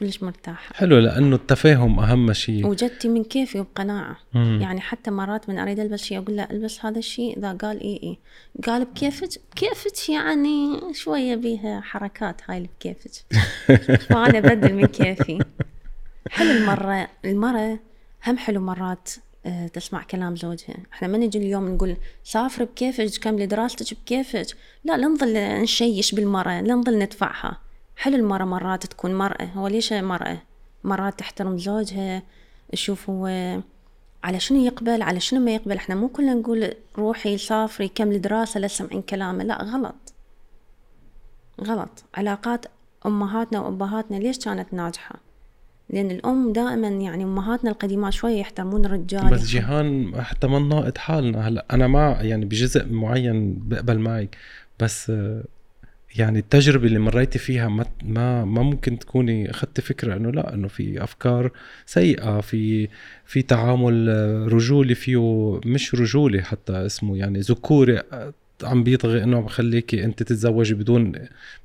كلش مرتاحة؟ حلو لأنه التفاهم أهم شيء. وجدتي من كيفي وبقناعة مم. يعني حتى مرات من أريد ألبس شيء أقول له ألبس هذا الشيء إذا قال إي إي قال بكيفك؟ بكيفك يعني شوية بيها حركات هاي اللي بكيفك فأنا أبدل من كيفي. حلو المرة المرة هم حلو مرات آه، تسمع كلام زوجها. إحنا ما نجي اليوم نقول سافري بكيفك كملي دراستك بكيفك. لا لا نظل نشيش بالمرة لا نظل ندفعها. حلو المرة مرات تكون مرأة؟ هو ليش مرأة؟ مرات تحترم زوجها تشوف هو على شنو يقبل على شنو ما يقبل. إحنا مو كلنا نقول روحي سافري كملي دراسة لا تسمعين كلامه. لا غلط. غلط. علاقات أمهاتنا وأبهاتنا ليش كانت ناجحة؟ لأن الأم دائما يعني أمهاتنا القديمات شوية يحترمون الرجال. بس جيهان حتى ما ناقد حالنا. هلا أنا مع يعني بجزء معين بقبل معك بس يعني التجربة اللي مريتي فيها ما ما ما ممكن تكوني أخذتي فكرة إنه لا إنه في أفكار سيئة في في تعامل رجولي فيه مش رجولي حتى اسمه يعني ذكوري عم بيطغي إنه بخليكي أنت تتزوجي بدون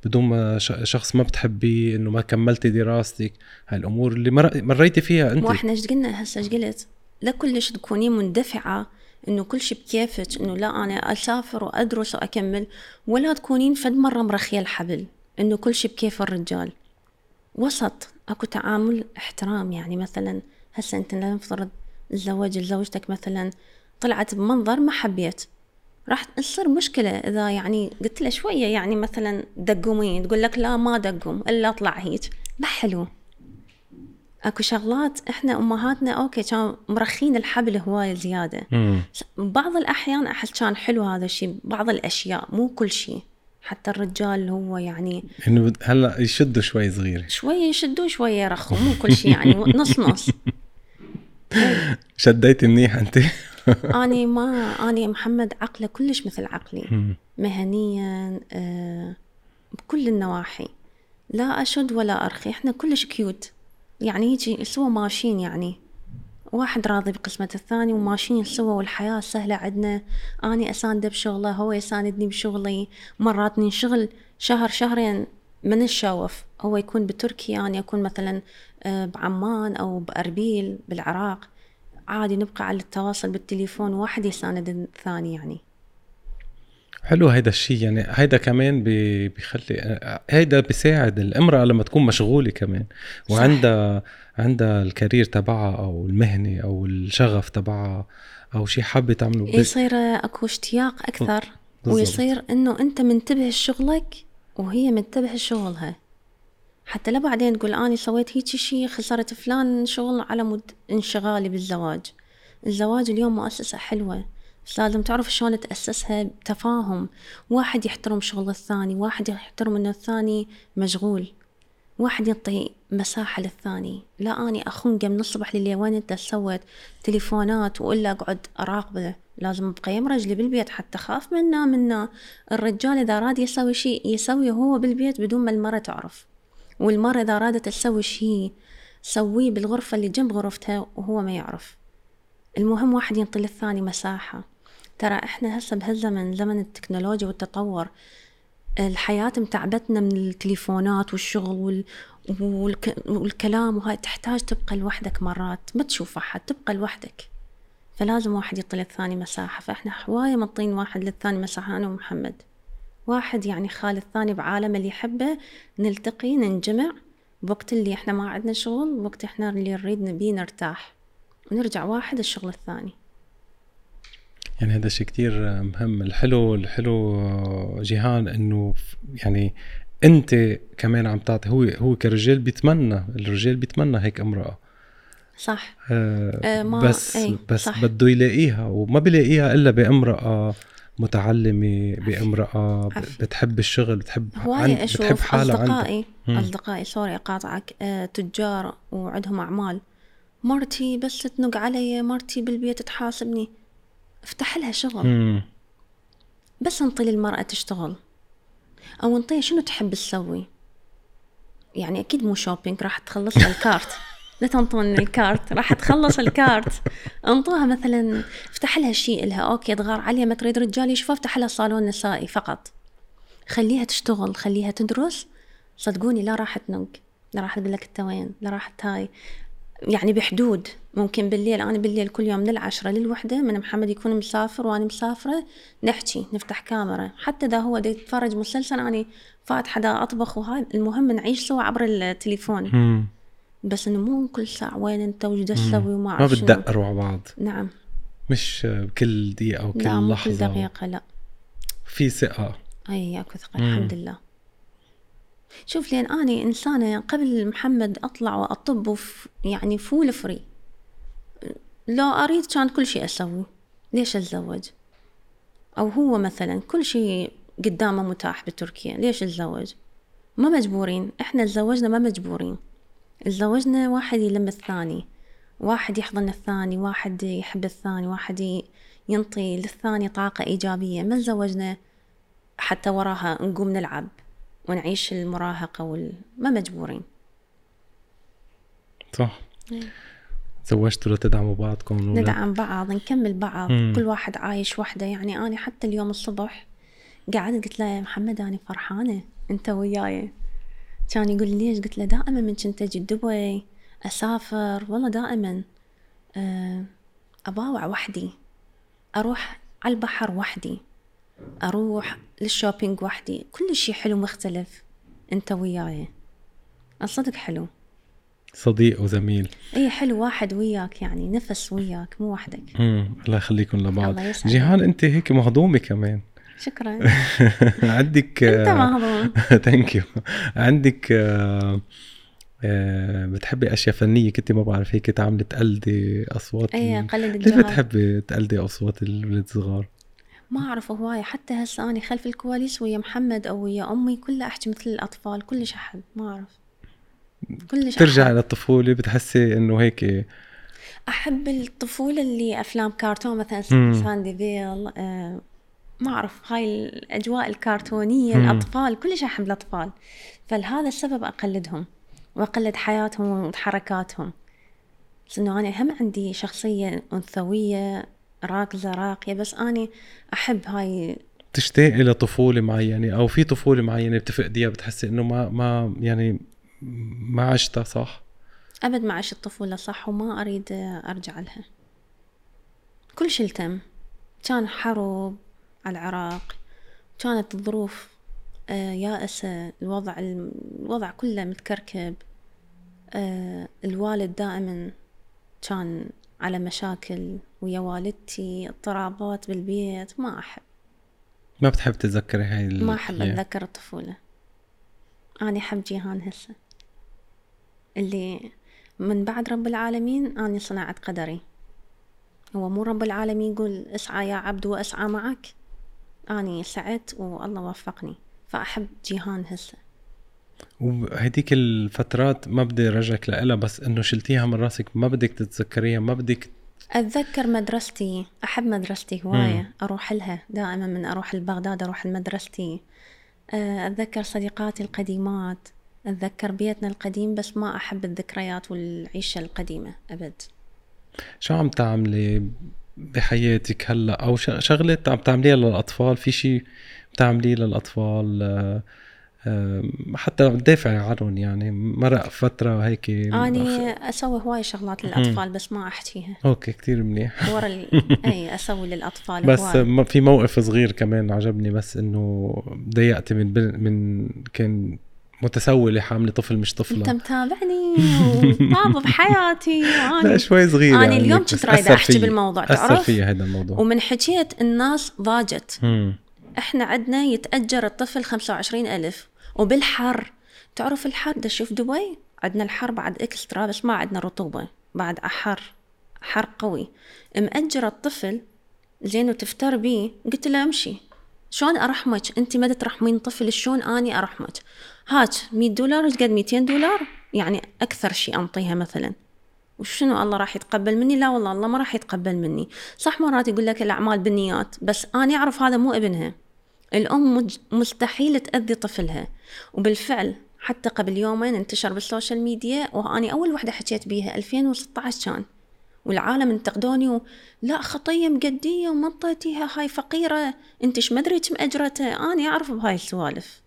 بدون ما شخص ما بتحبيه إنه ما كملتي دراستك. هاي الأمور اللي مر- مريتي فيها أنت. مو إحنا إيش قلنا هسه إيش قلت لا كلش تكونين مندفعة إنه كل شيء بكيفك إنه لا أنا أسافر وأدرس وأكمل ولا تكونين فد مرة مرخية الحبل إنه كل شيء بكيف الرجال. وسط أكو تعامل احترام يعني مثلا هسه أنت لنفترض تزوج زوجتك مثلا طلعت بمنظر ما حبيت راح تصير مشكلة إذا يعني قلت له شوية يعني مثلا دقمين تقول لك لا ما دقم إلا أطلع هيك. ما حلو. اكو شغلات إحنا امهاتنا أوكي كانوا مرخين الحبل هوايه زيادة. مم. بعض الأحيان أحس كان حلو هذا الشيء بعض الأشياء مو كل شيء حتى الرجال هو يعني إنه هلا يشدوا شوي صغير شوية يشدوا شوية يرخوا مو كل شيء يعني نص نص. شديتي منيح أنت؟ اني ما اني محمد عقله كلش مثل عقلي. مهنيا آه، بكل النواحي. لا أشد ولا أرخي إحنا كلش كيوت يعني هيجي سوا ماشيين يعني. واحد راضي بقسمة الثاني وماشيين سوا والحياة سهلة عندنا. أني أساندة بشغله هو يساندني بشغلي. مرات ننشغل شهر شهرين ما نتشاوف هو يكون بتركيا أنا أكون مثلا آه، بعمان أو بأربيل بالعراق. عادي نبقى على التواصل بالتليفون واحد يساند الثاني يعني. حلو هيدا الشيء يعني هيدا كمان بي- بيخلي هيدا بيساعد الامرأة لما تكون مشغولة كمان. وعندها عندها الكارير تبعها أو المهنة أو الشغف تبعها أو شيء حابة تعمله. ب- يصير أكو اشتياق أكثر. بالضبط. ويصير إنه أنت منتبه لشغلك وهي منتبه لشغلها. حتى لا بعدين تقول اني سويت هيك شيء خسرت فلان شغل على مود انشغالي بالزواج. الزواج اليوم مؤسسة حلوة. بس لازم تعرف شلون تأسسها بتفاهم. واحد يحترم شغل الثاني واحد يحترم انه الثاني مشغول. واحد يعطي مساحة للثاني. لا أني أخنقه من الصبح لليل وين أنت سويت تليفونات وإلا أقعد أراقبه؟ لازم أبقى يم رجلي بالبيت حتى أخاف منه منه الرجال إذا أراد يسوي شيء يسويه هو بالبيت بدون ما المرة تعرف. والمرة إذا أرادت تسوي شيء سويه بالغرفة اللي جنب غرفتها وهو ما يعرف. المهم واحد ينطي للثاني مساحة. ترى إحنا هسه بهالزمن زمن التكنولوجيا والتطور الحياة متعبتنا من التليفونات والشغل وال... والك... والكلام وهاي تحتاج تبقى لوحدك مرات ما تشوف أحد تبقى لوحدك. فلازم واحد يعطي للثاني مساحة. فإحنا هواية منطين واحد للثاني مساحة أنا ومحمد. واحد يعني خال الثاني بعالم اللي يحبه نلتقي ننجمع بوقت اللي إحنا ما عندنا شغل وقت إحنا اللي نريد نبي نرتاح. ونرجع واحد الشغل الثاني. يعني هذا شيء كتير مهم. الحلو الحلو جيهان إنه يعني أنت كمان عم تعطي هو هو كرجال بيتمنى الرجال بيتمنى هيك امرأة. صح. آه آه، ما- بس إيه، بس صح. بده يلاقيها وما بيلاقيها إلا بامرأة متعلمة بامرأة. بتحب الشغل بتحب عن- بتحب حالها عندها أصدقائي مم. أصدقائي سوري أقاطعك. آه تجار وعندهم أعمال. مرتي بس تنق علي مرتي بالبيت تحاسبني. افتح لها شغل. مم. بس انطي للمرأة تشتغل. أو انطيها شنو تحب تسوي؟ يعني أكيد مو shopping راح تخلص ال card. لا تنطون ال card راح تخلص الكارت. انطوها مثلا افتح لها شيء لها. okay تغار عليها ما تريد رجال يشوفها افتح لها صالون نسائي فقط. خليها تشتغل خليها تدرس. صدقوني لا راح تنق. لا راح تقول لك أنت وين لا راح هاي يعني بحدود. ممكن بالليل أنا بالليل كل يوم من العشرة للوحدة من محمد يكون مسافر وأنا مسافرة نحكي نفتح كاميرا. حتى إذا هو دا يتفرج مسلسل أنا فاتحة دا أطبخ وهاي المهم نعيش سوا عبر التليفون. مم. بس إنه مو كل ساعة وين أنت وش تسوي وما ما. بتدقروا على بعض. نعم. مش كل دقيقة وكل لا كل لحظة. دقيقة لا. في ثقة. أي أكو ثقة. الحمد لله. شوف لين آني إنسانة قبل محمد أطلع وأطب وف يعني full free. لو أريد كان كل شيء أسوي. ليش أتزوج؟ أو هو مثلا كل شيء قدامه متاح بتركيا ليش أتزوج؟ ما مجبورين. إحنا تزوجنا ما مجبورين. تزوجنا واحد يلم الثاني واحد يحضن الثاني واحد يحب الثاني واحد ينطي للثاني طاقة إيجابية. ما تزوجنا حتى وراها نقوم نلعب. ونعيش المراهقة وال... ما مجبورين. صح. إيه. تزوجتوا لتدعموا بعضكم ولا- ندعم بعض نكمل بعض. مم. كل واحد عايش وحده. يعني أنا حتى اليوم الصبح قعدت قلت له يا محمد أنا فرحانة. أنت وياي. كان يقول لي ليش؟ قلت له دائما من كنت أجي دبي أسافر. والله دائما آه، أباوع وحدي. أروح على البحر وحدي. أروح للشوبينج وحدي. كل شيء حلو مختلف. أنت وياي. الصدق حلو. صديق وزميل. إي حلو. واحد وياك يعني نفس وياك مو وحدك. مم. الله يخليكم لبعض. الله يسعدك. جيهان أنت هيك مهضومة كمان. شكرا. عندك أنت مهضوم. thank you عندك آه، آه، بتحبي أشياء فنية؟ كنت ما بعرف هيك تعملي تقلدي أصوات إي ال- قلد الجهال بتحبي تقلدي أصوات الولاد الصغار؟ ما أعرف هواية حتى هسه اني خلف الكواليس ويا محمد أو ويا أمي كلها أحكي مثل الأطفال كلش أحب ما أعرف كلش ترجع أحب. للطفولة بتحسي إنه هيك أحب الطفولة اللي أفلام كرتون مثلا. ساندي فيل آه ما أعرف هاي الأجواء الكرتونية مم. الأطفال كلش أحب الأطفال فلهذا السبب أقلدهم وأقلد حياتهم وحركاتهم بس انه أنا هم عندي شخصية أنثوية راكزه راقيه بس أني أحب هاي تشتاق إلى طفولة معينة أو في طفولة معينة بتفقديها بتحسي إنه ما ما يعني ما عشتها صح؟ أبد ما عشت الطفولة صح وما أريد أرجع لها. كل شيء تم كان حرب على العراق كانت الظروف آه، يائسة. الوضع الوضع كله متكركب. آه، الوالد دائما كان على مشاكل ويا والدتي اضطرابات بالبيت ما أحب. ما بتحب تتذكري هاي ال- ما أحب. أتذكر الطفولة. أنا أحب جيهان هسه. اللي من بعد رب العالمين أنا صنعت قدري. هو مو رب العالمين يقول اسعى يا عبد واسعى معك. أني سعيت والله وفقني. فأحب جيهان هسه. وهديك الفترات ما بدي أرجعك لها بس إنه شلتيها من راسك ما بدك تتذكريها ما بدك أتذكر مدرستي أحب مدرستي هواية أروح لها دائما من أروح لبغداد أروح لمدرستي. آه، أتذكر صديقاتي القديمات أتذكر بيتنا القديم بس ما أحب الذكريات والعيشة القديمة أبد. شو عم تعملي بحياتك هلأ؟ أو ش- شغلات عم تعمليها للأطفال؟ في شيء بتعمليه للأطفال؟ آه، آه، حتى تدافعي عنهم يعني مرق فترة هيك أني أسوي هواي شغلات للأطفال بس ما أحكيها okay كتير منيح ورا ال... أي أسوي للأطفال بس هواي. في موقف صغير كمان عجبني بس إنه ضيقتي من بن- من كان متسولة حاملة طفل مش طفلة متابعني وطاب بحياتي لا وأني شوي صغير أنا يعني اليوم كنت رايدة أثر أحكي. بالموضوع، أثر تعرف؟ فيي هذا الموضوع ومن حكيت الناس ضاجت. إحنا عندنا يتأجر الطفل خمسة وعشرين ألف. وبالحر تعرف الحر؟ ده شوف دبي عندنا الحر بعد إكسترا بس ما عندنا رطوبة بعد حر حر قوي. مأجر الطفل زين وتفتر بيه قلت له امشي. شلون أرحمك؟ أنت ما ترحمين طفل شلون أني أرحمك؟ هات 100 دولار قد 200 دولار يعني أكثر شيء أنطيها مثلا. وشنو الله راح يتقبل مني؟ لا والله الله ما راح يتقبل مني. صح مرات يقول لك الأعمال بالنيات بس أنا أعرف هذا مو ابنها. الأم مج- مستحيل تأذي طفلها. وبالفعل حتى قبل يومين انتشر بال social media واني أول وحدة حكيت بيها 2016 كان. والعالم انتقدوني و... لا خطية مقدية وما انطيتيها هاي فقيرة. أنت إيش مدري كم اجرته اني أعرف بهاي السوالف.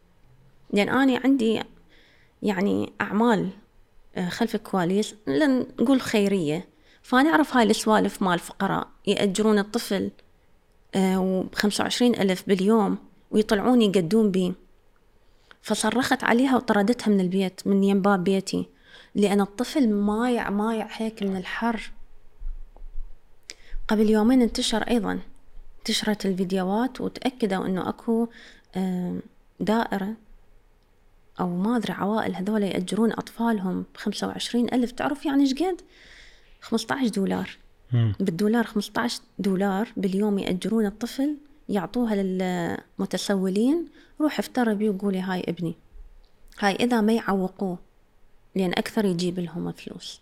لأن اني عندي يعني أعمال خلف الكواليس لن نقول خيرية. فأنا أعرف هاي السوالف مال الفقراء. يأجرون الطفل وبخمسة وعشرين ألف باليوم ويطلعون يقدون بيه. فصرخت عليها وطردتها من البيت من يم باب بيتي لأن الطفل مايع مايع هيك من الحر. قبل يومين انتشر أيضا. انتشرت الفيديوهات وتأكدوا أنه أكو آه، دائرة أو ما أدري عوائل هذول يأجرون أطفالهم بخمسة وعشرين ألف. تعرف يعني إيش قد؟ خمسة عشر دولار. بالدولار 15 دولار باليوم يأجرون الطفل يعطوها للمتسولين. روح افتر بيه وقولي هاي ابني. هاي إذا ما يعوقوه لأن أكثر يجيب لهم فلوس.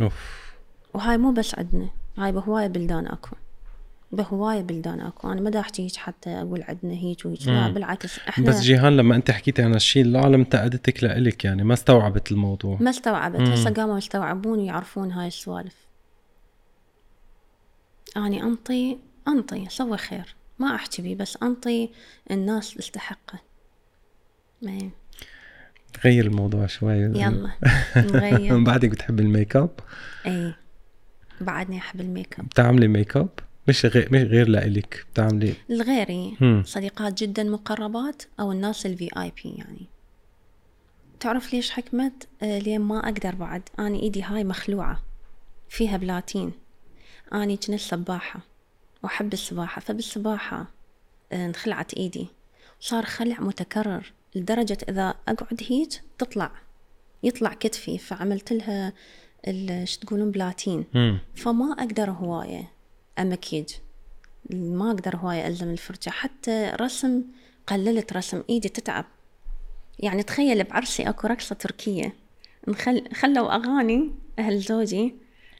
أوف. وهاي مو بس عندنا هاي بهواية بلدان أكو. بهواية بلدان أكو. أنا ما دا أحكي هيك حتى أقول عندنا هيك وهيك. لا. بالعكس إحنا بس جيهان لما انت حكيتي عن الشيء العالم انتقدتك لإلك يعني ما استوعبت الموضوع. ما استوعبت. هسه قاموا يستوعبون ويعرفون هاي السوالف. أني أنطي أنطي أسوي خير. ما أحكي بيه بس أنطي الناس تستحقه. إيه. غير الموضوع شوي. يلا نغير. بعدك بتحب الميك أب؟ اي بعدني أحب الميك أب. بتعملي ميك أب؟ مش غير مش غير لإلك بتعملي لغيري. صديقات جدا مقربات أو الناس ال VIP يعني. تعرف ليش حكمت؟ آه لين ما أقدر بعد. اني إيدي هاي مخلوعة فيها بلاتين. اني كنت سباحة وأحب السباحة. فبالسباحة آه انخلعت إيدي. صار خلع متكرر لدرجة إذا أقعد هيك تطلع. يطلع كتفي فعملت لها شو تقولون؟ بلاتين. مم. فما أقدر هواية. أمكيج ما أقدر هواية ألزم الفرجة. حتى رسم قللت رسم. إيدي تتعب. يعني تخيل بعرسي أكو رقصة تركية. نخل... خلوا أغاني أهل زوجي.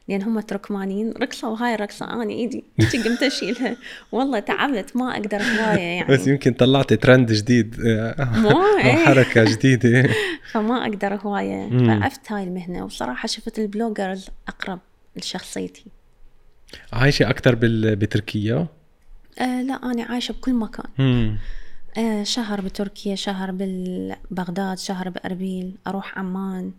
لأن هم تركمانيين. رقصوا هاي الرقصة. أنا إيدي هيك قمت أشيلها. والله تعبت. ما أقدر هواية يعني. بس يمكن طلعتي ترند جديد. مو إيه. حركة جديدة. فما أقدر هواية. مم. فعفت هاي المهنة. وصراحة شفت ال bloggers أقرب لشخصيتي. عايشة أكثر بال... بتركيا؟ آه لا أنا عايشة بكل مكان. مم. آه شهر بتركيا شهر ببغداد شهر بأربيل أروح عمان.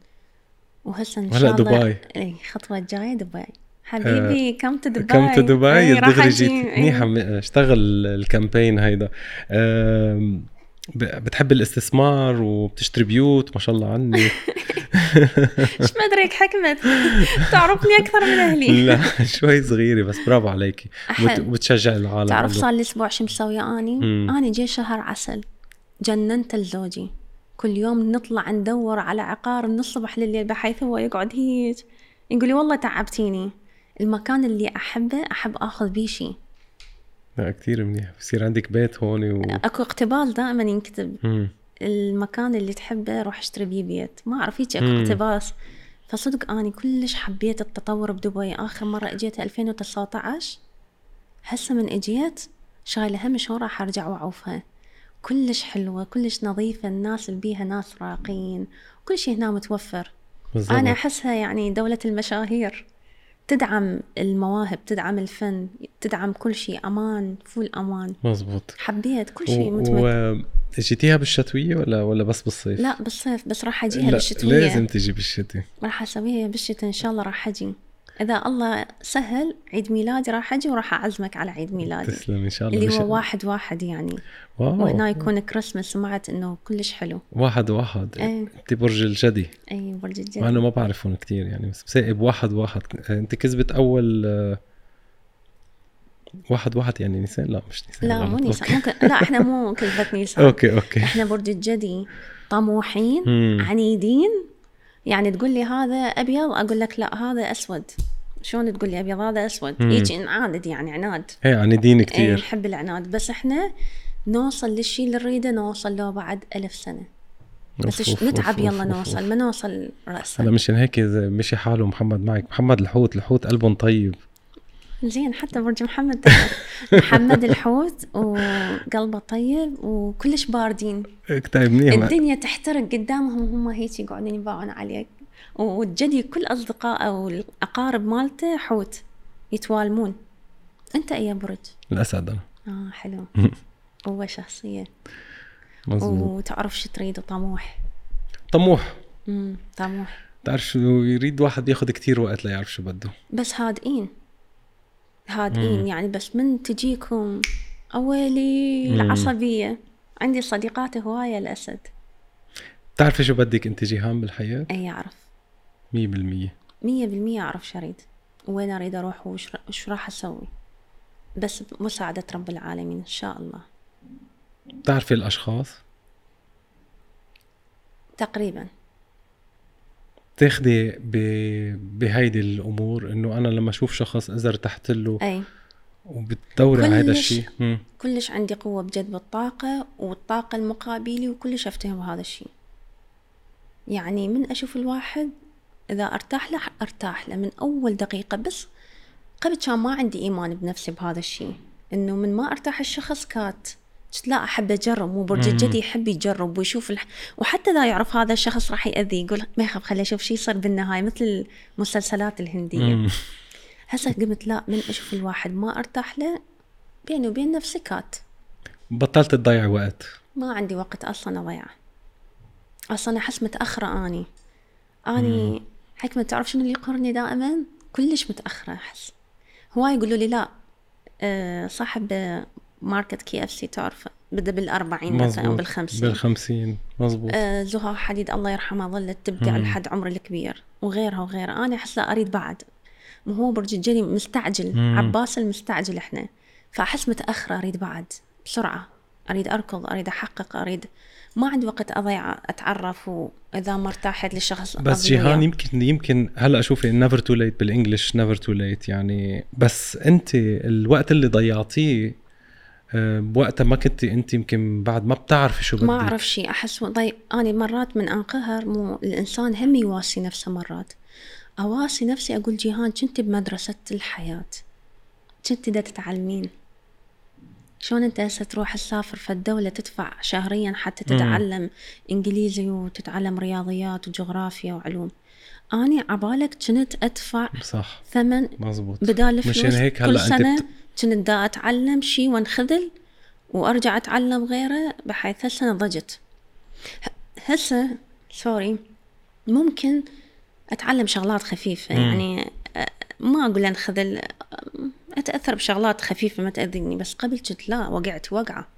وهسه إن شاء الله دبي. اي خطوة الجايه دبي. حبيبي come to دبي come to دبي إي، راح دغري. جيت. منيحه م- أشتغل ال campaign هيدا. بتحب الاستثمار وبتشتري بيوت ما شاء الله عني. إيش ما ادري هيك حكمت. تعرفني أكثر من أهلي. لا شوي صغيرة بس برافو عليكي. وبتشجع العالم تعرف. صار لي أسبوع شو مسويه أني؟ أني جاي شهر عسل. جننت لزوجي كل يوم نطلع ندور على عقار من الصبح لليل بحيث هو يقعد هيك يقول لي والله تعبتيني. المكان اللي أحبه أحب آخذ بيه شيء لا كثير منيح. بصير عندك بيت هون و... أكو اقتباس دائما ينكتب. مم. المكان اللي تحبه روح اشتري بيه بيت. ما أعرف هيك. اقتباس. فصدق أني كلش حبيت التطور بدبي. آخر مرة إجيت 2019 هسه من إجيت شايلة هم شلون راح ارجع واعوفها كلش حلوة كلش نظيفة الناس اللي بيها ناس راقين كل شيء هنا متوفر. بالضبط. أنا أحسها يعني دولة المشاهير. تدعم المواهب تدعم الفن تدعم كل شيء أمان فول أمان. مزبوط. حبيت كل شيء و... متمكن. و... جيتيها بالشتوية ولا ولا بس بالصيف؟ لا بالصيف بس راح أجيها لا بالشتوية. لازم تجي بالشتاء راح أسويها بالشتاء إن شاء الله راح أجي. إذا الله سهل عيد ميلادي راح أجي وراح أعزمك على عيد ميلادي. تسلم إن شاء الله اللي هو واحد واحد يعني. wow. وهنا يكون كريسمس سمعت إنه كلش حلو. واحد واحد. إيه. انت برج الجدي. اي برج مع الجدي. انه ما بعرفهم كتير يعني بس بسائب واحد واحد. أنت كذبت أول آه، واحد واحد يعني نيسان لا مش نيسان لا مو. نيسان ممكن لا إحنا مو كلفة نيسان okay okay. إحنا برج الجدي طموحين مم. عنيدين. يعني تقول لي هذا أبيض أقول لك لا هذا أسود. شلون تقول لي أبيض؟ هذا أسود. يجي نعاند يعني عناد. إيه عنيدين اي كتير. نحب العناد. بس إحنا نوصل للشيء اللي نريده نوصل له بعد ألف سنة. بس أوف، أوف، نتعب أوف، يلا أوف، أوف. نوصل. ما نوصل رأسا. هلا مشان هيك مشي حاله محمد معك. محمد الحوت الحوت قلبهم طيب. زين حتى برج محمد تعرف. محمد الحوت وقلبه طيب وكلش باردين. ما- الدنيا تحترق قدامهم هم هيك يقعدون يباعون عليك. والجدي كل أصدقاء أو الأقارب مالته حوت يتوالمون. أنت أي برج؟ الأسد. أنا. آه حلو. قوة شخصية. مزبوط وتعرف شو تريد وطموح طموح. امم طموح. بتعرف شو يريد واحد ياخذ كتير وقت ليعرف شو بده. بس هادئين. هادئين يعني بس من تجيكم أولي. العصبية. عندي صديقات هواية الأسد بتعرفي شو بدك أنت جيهان بالحياة؟ أي أعرف. 100% مية بالمية أعرف شو أريد. وين أريد أروح وش راح أسوي. بس بمساعدة رب العالمين إن شاء الله. بتعرفي الأشخاص؟ تقريبا. تاخدي ب... بهيدي الأمور إنه أنا لما أشوف شخص اذا ارتحت له أي وبتدوري على هذا. الشيء. كلش عندي قوة بجذب الطاقة والطاقة المقابلي وكلش أفتهم بهذا الشيء يعني من أشوف الواحد إذا أرتاح له أرتاح له من أول دقيقة بس قبل كان ما عندي إيمان بنفسي بهذا الشيء إنه من ما أرتاح الشخص كات قلت لا أحب أجرب مو برج مم. الجدي يحب يجرب ويشوف الح... وحتى إذا يعرف هذا الشخص راح يأذي يقول ما يخاف خليه يشوف شيء يصير بالنهاية مثل المسلسلات الهندية. هسه قمت لا من أشوف الواحد ما أرتاح له بيني وبين نفسي cut بطلت تضيع وقت. ما عندي وقت أصلا أضيعه. أصلا أحس متأخرة أني. أني حكمة تعرف شنو اللي يقهرني دائما؟ كلش متأخرة أحس. هواي يقولوا لي لا أه صاحب آه، ماركت KFC تعرف بدا بالأربعين مثلا مزبوط. بالخمسين. بالخمسين. مزبوط آه زها حديد الله يرحمها ظلت تبدع مم. لحد عمر الكبير وغيرها وغيرها. أنا أحس لا أريد بعد. مو هو برج الجدي مستعجل. مم. عباس المستعجل إحنا. فأحس متاخره أريد بعد. بسرعة. أريد أركض أريد أحقق أريد ما عندي وقت أضيع أتعرف وإذا ما ارتاحت للشخص بس. جيهان يمكن يمكن هلأ شوفي never too late بال English never too late يعني. بس أنت الوقت اللي ضيعتيه بوقتها ما كنت انت يمكن بعد ما بتعرفي شو بدك. ما أعرف شيء أحس طيب أنا مرات من أنقهر مو الإنسان هم يواسي نفسه مرات. أواسي نفسي أقول جيهان كنت بمدرسة الحياة كنت دا تتعلمين. شلون انت هسه تروح تسافر في الدولة تدفع شهريا حتى تتعلم إنجليزي وتتعلم رياضيات وجغرافيا وعلوم؟ أني عبالك كنت أدفع صح. ثمن مزبوط بدال مشان فلوس هيك كل هلا أنت سنة. بت... كنت دا أتعلم شيء وانخذل وأرجع أتعلم غيره بحيث هسه نضجت هسه سوري ممكن أتعلم شغلات خفيفة. مم. يعني ما أقول أنخذل. أ- أتأثر بشغلات خفيفة ما تأذيني بس قبل كنت لا وقعت وقعة.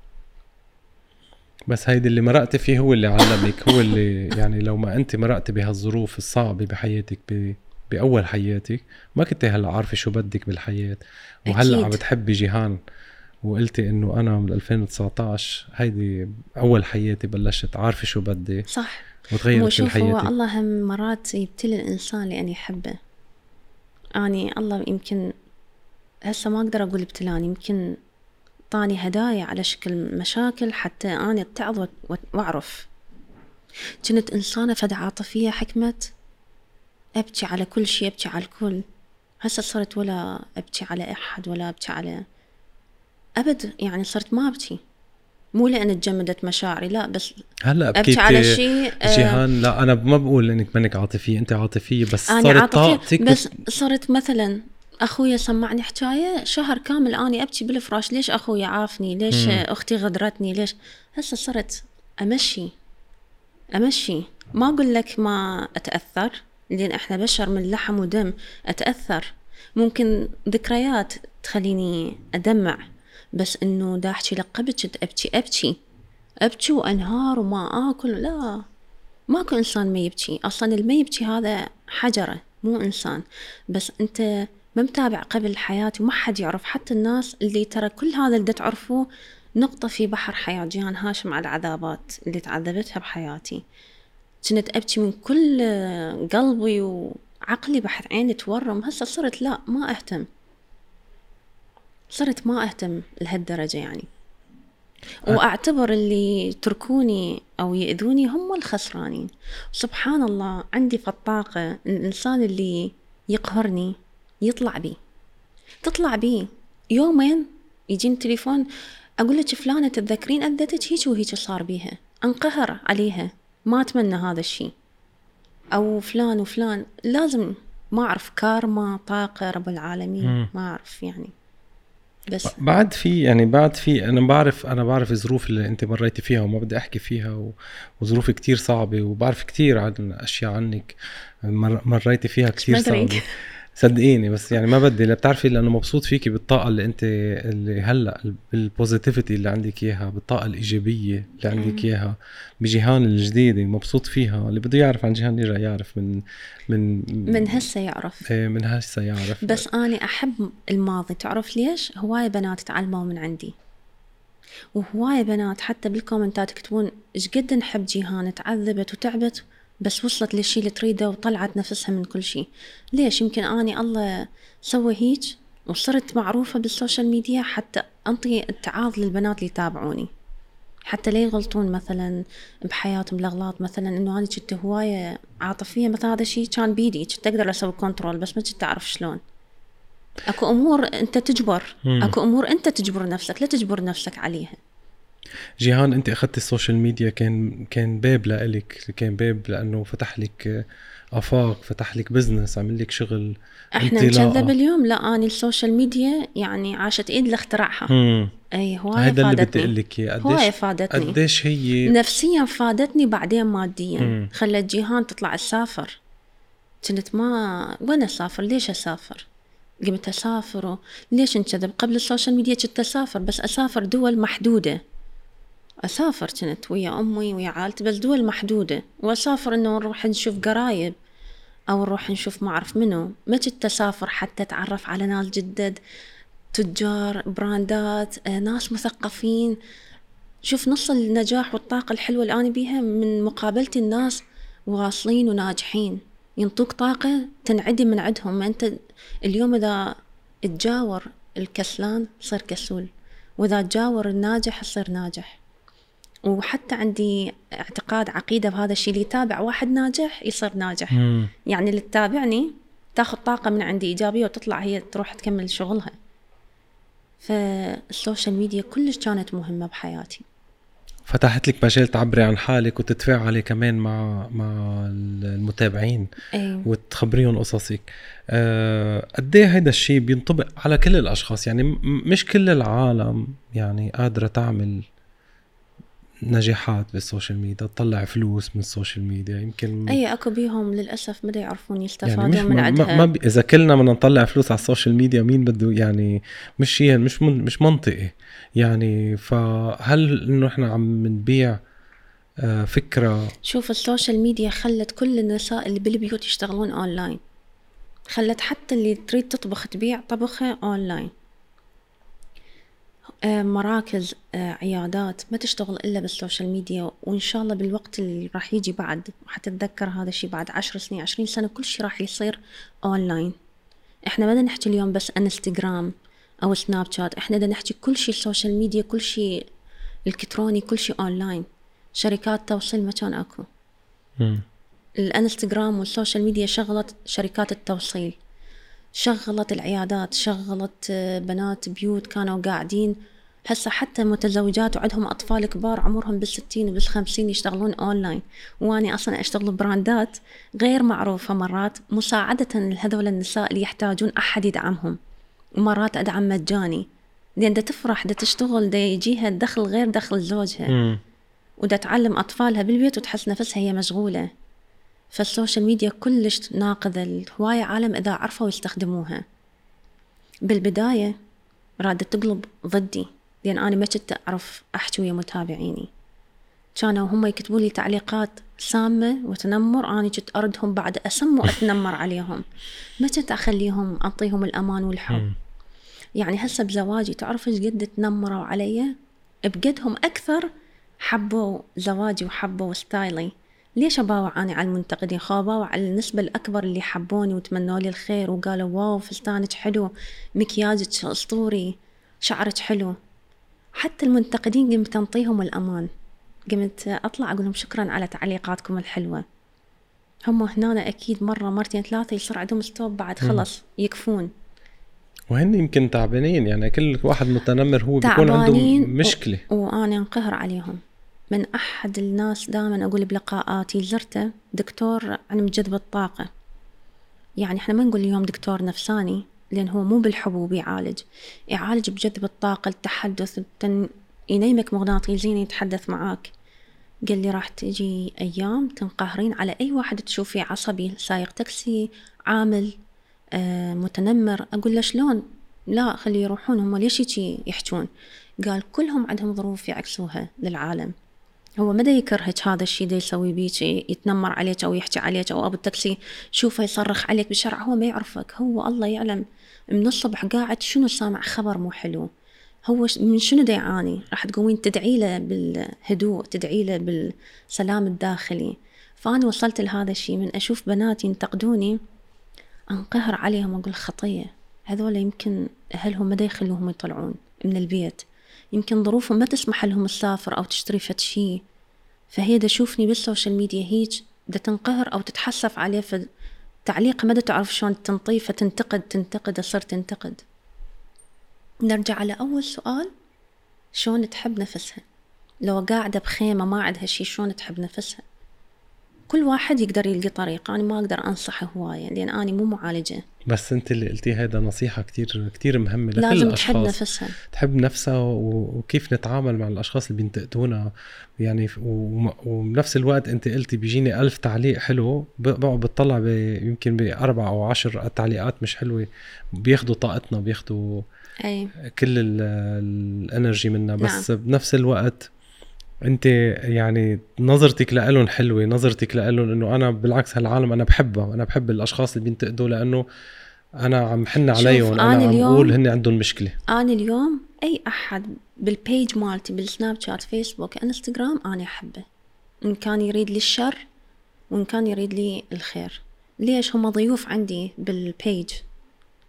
بس هيدي اللي مرقتي فيه هو اللي علمك هو اللي يعني لو ما أنت مرقتي بهالظروف الصعبة بحياتك ب... بأول حياتك ما كنت هلأ عارفة شو بدك بالحياة. وهلأ. عم بتحبي جيهان وقلتي إنه أنا من 2019 هيدي أول حياتي بلشت عارفة شو بدي. صح. وتغيرت كل وشوف هو حياتي. الله هم مرات يبتلي الإنسان لأن يحبه. أني الله يمكن هسه ما أقدر أقول ابتلاني يمكن طاني هدايا على شكل مشاكل حتى أنا أتعظ وأ- وأ- وأعرف. كنت إنسانة فد عاطفية حكمت أبكي على كل شيء أبكي على الكل. هسه صرت ولا أبكي على أحد ولا أبكي على أبد يعني صرت ما أبكي. مو لأن تجمدت مشاعري لا بس هلا أبكي بكيت على شيء آه، جيهان لا أنا ما بقول إنك منك عاطفية أنت عاطفية بس أنا صارت عاطفية طاقتك بس صرت مثلا أخويا سمعني حكاية شهر كامل أني أبكي بالفراش ليش أخويا عافني؟ ليش مم. أختي غدرتني؟ ليش؟ هسه صرت أمشي أمشي. ما أقول لك ما أتأثر لأن إحنا بشر من لحم ودم أتأثر. ممكن ذكريات تخليني أدمع بس إنه دا أحكي لك قبل أبكي أبكي. أبكي وأنهار وما آكل لا. ماكو إنسان ما يبكي. أصلا اللي ما يبكي هذا حجرة مو إنسان. بس أنت ما متابع قبل حياتي وما حد يعرف. حتى الناس اللي ترى كل هذا اللي تعرفوه نقطة في بحر حياة جيهان هاشم على العذابات اللي تعذبتها بحياتي. كنت أبكي من كل قلبي وعقلي بحث عيني تورم. هسه صرت لا ما أهتم. صرت ما أهتم لهالدرجة يعني. وأعتبر اللي يتركوني أو يأذوني هم الخسرانين. سبحان الله عندي في الطاقه الإنسان اللي يقهرني. يطلع بي. تطلع بي. يومين يجيني تليفون أقول لك فلانة تتذكرين اذتك هيك وهيك صار بيها. أنقهر عليها. ما أتمنى هذا الشيء أو فلان وفلان. لازم ما أعرف كارما طاقة رب العالمين. ما أعرف يعني. بس. بعد في يعني بعد في أنا بعرف أنا بعرف الظروف اللي أنت مريتي فيها وما بدي أحكي فيها. وظروف كتير صعبة وبعرف كتير عن أشياء عنك. مر... مريتي فيها كتير مدري. صدقيني بس يعني ما بدي لا بتعرفي لأنه مبسوط فيكي بالطاقة اللي أنت اللي هلأ بالبوزيتيفيتي اللي عندك إياها بالطاقة الإيجابية اللي عندك إياها بجيهان الجديدة مبسوط فيها اللي بده يعرف عن جيهان يرجع يعرف من من من هسه يعرف. إيه، من هسه يعرف. بس أنا أحب الماضي تعرف ليش؟ هواية بنات تعلموا من عندي. وهواية بنات حتى بالكومنتات يكتبون إيش قد نحب جيهان تعذبت وتعبت بس وصلت للشي اللي تريده وطلعت نفسها من كل شي. ليش؟ يمكن أني الله سوى هيك وصرت معروفة بالسوشيال ميديا حتى أنطي اتعاظ للبنات اللي يتابعوني. حتى لا يغلطون مثلا بحياتهم الاغلاط مثلا إنه أنا كنت هواية عاطفية مثلا هذا الشيء كان بيدي كنت أقدر أسوي control بس ما كنت أعرف شلون. أكو أمور أنت تجبر. أكو أمور أنت تجبر نفسك لا تجبر نفسك عليها. جيهان أنت أخذت ال social media كان كان باب لإلك كان باب لأنه فتح لك آفاق فتح لك business عمل لك شغل. إحنا. نكذب اليوم لا اني ال social media يعني عاشت إيد لاختراعها. اي هواية هذا اللي بدي أقول لك إياه. قديش فادتني. قديش هي نفسيا فادتني بعدين ماديا. خلت جيهان تطلع تسافر. كنت ما وين أسافر؟ ليش أسافر؟ قمت أسافر ليش نكذب قبل ال social media كنت أسافر بس أسافر دول محدودة. أسافر كنت ويا أمي ويا عائلتي بس دول محدودة وأسافر إنه نروح نشوف قرايب أو نروح نشوف ما أعرف منو. ما كنت أسافر حتى أتعرف على ناس جدد تجار براندات آه، ناس مثقفين. شوف نص النجاح والطاقة الحلوة اللي أنا بيها من مقابلتي الناس واصلين وناجحين. ينطوك طاقة تنعدي من عندهم. أنت اليوم إذا تجاور الكسلان صير كسول وإذا تجاور الناجح يصير ناجح. وحتى عندي اعتقاد عقيدة بهذا الشيء اللي يتابع واحد ناجح يصير ناجح. مم. يعني اللي تتابعني تاخذ طاقة من عندي إيجابية وتطلع هي تروح تكمل شغلها. فال social media كلش كانت مهمة بحياتي. فتحت لك مجال تعبري عن حالك وتتفاعلي كمان مع مع المتابعين أي. وتخبريهم قصصك. أه قد إيه هيدا الشيء بينطبق على كل الأشخاص؟ يعني مش كل العالم يعني قادرة تعمل نجاحات بال social media تطلع فلوس من ال social media يمكن أي أكو بيهم للأسف ما يعرفون يستفادوا يعني من عندها. ما, بي إذا كلنا بدنا نطلع فلوس على ال social media مين بده يعني مش شيء مش من مش منطقي. يعني فهل انه إحنا عم نبيع آه، فكرة؟ شوف ال social media خلت كل النساء اللي بالبيوت يشتغلون أونلاين. خلت حتى اللي تريد تطبخ تبيع طبخها أونلاين. مراكز آه، عيادات ما تشتغل إلا بال social media وإن شاء الله بالوقت اللي راح يجي بعد حتتذكر هذا الشيء بعد عشر سنين عشرين سنة كل شيء راح يصير اونلاين إحنا ما نحكي اليوم بس انستغرام أو سناب شات إحنا بدنا نحكي كل شيء social media كل شيء إلكتروني كل شيء اونلاين شركات توصيل ما كان اكو. الانستغرام وال social media شغلت شركات التوصيل شغلت العيادات شغلت آه، بنات بيوت كانوا قاعدين هسه حتى متزوجات وعندهم أطفال كبار عمرهم بالستين وبالخمسين يشتغلون أونلاين. وأنا أصلا أشتغل براندات غير معروفة مرات مساعدة لهذول النساء اللي يحتاجون أحد يدعمهم. ومرات أدعم مجاني. لأن دا تفرح دا تشتغل دا يجيها دخل غير دخل زوجها. مم. ودا تعلم أطفالها بالبيت وتحس نفسها هي مشغولة. فال social media كلش ناقذة هواية عالم إذا عرفوا يستخدموها. بالبداية رادة تقلب ضدي. لأن أنا ما كنت أعرف أحكي ويا متابعيني. كانوا هم يكتبوا لي تعليقات سامة وتنمر أنا كنت أردهم بعد أسم وأتنمر عليهم. ما كنت أخليهم أعطيهم الأمان والحب. يعني هسه بزواجي تعرف إيش قد تنمروا علي؟ بقدهم أكثر حبوا زواجي وحبوا ستايلي. ليش أباوع اني على المنتقدين؟ خو أباوع على النسبة الأكبر اللي حبوني وتمنوا لي الخير وقالوا wow فستانك حلو مكياجك أسطوري شعرك حلو. حتى المنتقدين قمت انطيهم الأمان. قمت أطلع أقول لهم شكرا على تعليقاتكم الحلوة. هم هنا أكيد مرة مرتين ثلاثة يصير عندهم ستوب بعد خلص يكفون. وهن يمكن تعبانين يعني كل واحد متنمر هو بيكون عنده مشكله و... وأنا انقهر عليهم. من أحد الناس دائما أقول بلقاءاتي زرته دكتور عن جذب الطاقة. يعني إحنا ما نقول اليوم دكتور نفساني. لأن هو مو بالحبوب يعالج. يعالج بجذب الطاقة التحدث التن... ينيمك مغناطيسيا يتحدث معاك. قال لي راح تجي أيام تنقهرين على أي واحد تشوفيه عصبي سايق تاكسي عامل آه متنمر. أقول له شلون؟ لا خلي يروحون هم ليش يحجون؟ قال كلهم عندهم ظروف يعكسوها للعالم. هو ما دا يكرهك هذا الشيء؟ دا يسوي بيك يتنمر عليك أو يحكي عليك أو أبو التاكسي شوفه يصرخ عليك بالشارع هو ما يعرفك. هو الله يعلم من الصبح قاعد شنو سامع خبر مو حلو. هو من شنو دا يعاني؟ راح تقومين تدعي له بالهدوء تدعي له بالسلام الداخلي. فأنا وصلت لهذا الشيء من أشوف بنات ينتقدوني أنقهر عليهم وأقول خطية. هذول يمكن أهلهم ما يخلوهم يطلعون من البيت. يمكن ظروفهم ما تسمح لهم تسافر أو تشتري فد شي. فهي دا تشوفني بال social media هيج دا تنقهر أو تتحسف عليه في تعليق ما دا تعرف شلون تنطيه فتنتقد تنتقد تصير تنتقد. نرجع على أول سؤال شلون تحب نفسها؟ لو قاعدة بخيمة ما عندها شي شلون تحب نفسها؟ كل واحد يقدر يلقي طريقة. أنا ما أقدر أنصحه هواية لأن أنا مو معالجة. بس أنت اللي قلتي هيدا نصيحة كتير كتير مهمة لكل لازم الأشخاص. تحب نفسها. تحب نفسها وكيف نتعامل مع الأشخاص اللي بينتقدونا. يعني وبنفس الوقت أنت قلتي بيجيني ألف تعليق حلو. بقعد بتطلع يمكن بأربع أو عشر تعليقات مش حلوة. بياخدوا طاقتنا بياخدوا أي. كل ال- ال energy منا بس نعم. بنفس الوقت انت يعني نظرتك لهم حلوة نظرتك لهم إنه أنا بالعكس هالعالم أنا بحبها أنا بحب الأشخاص اللي بينتقدوا لإنه أنا عم حن عليهم أنا, أنا عم اليوم- بقول هن عندهم مشكلة. أنا اليوم أي أحد بال page مالتي بالسناب شات فيسبوك انستغرام أنا أحبه. إن كان يريد لي الشر وإن كان يريد لي الخير. ليش هم ضيوف عندي بال page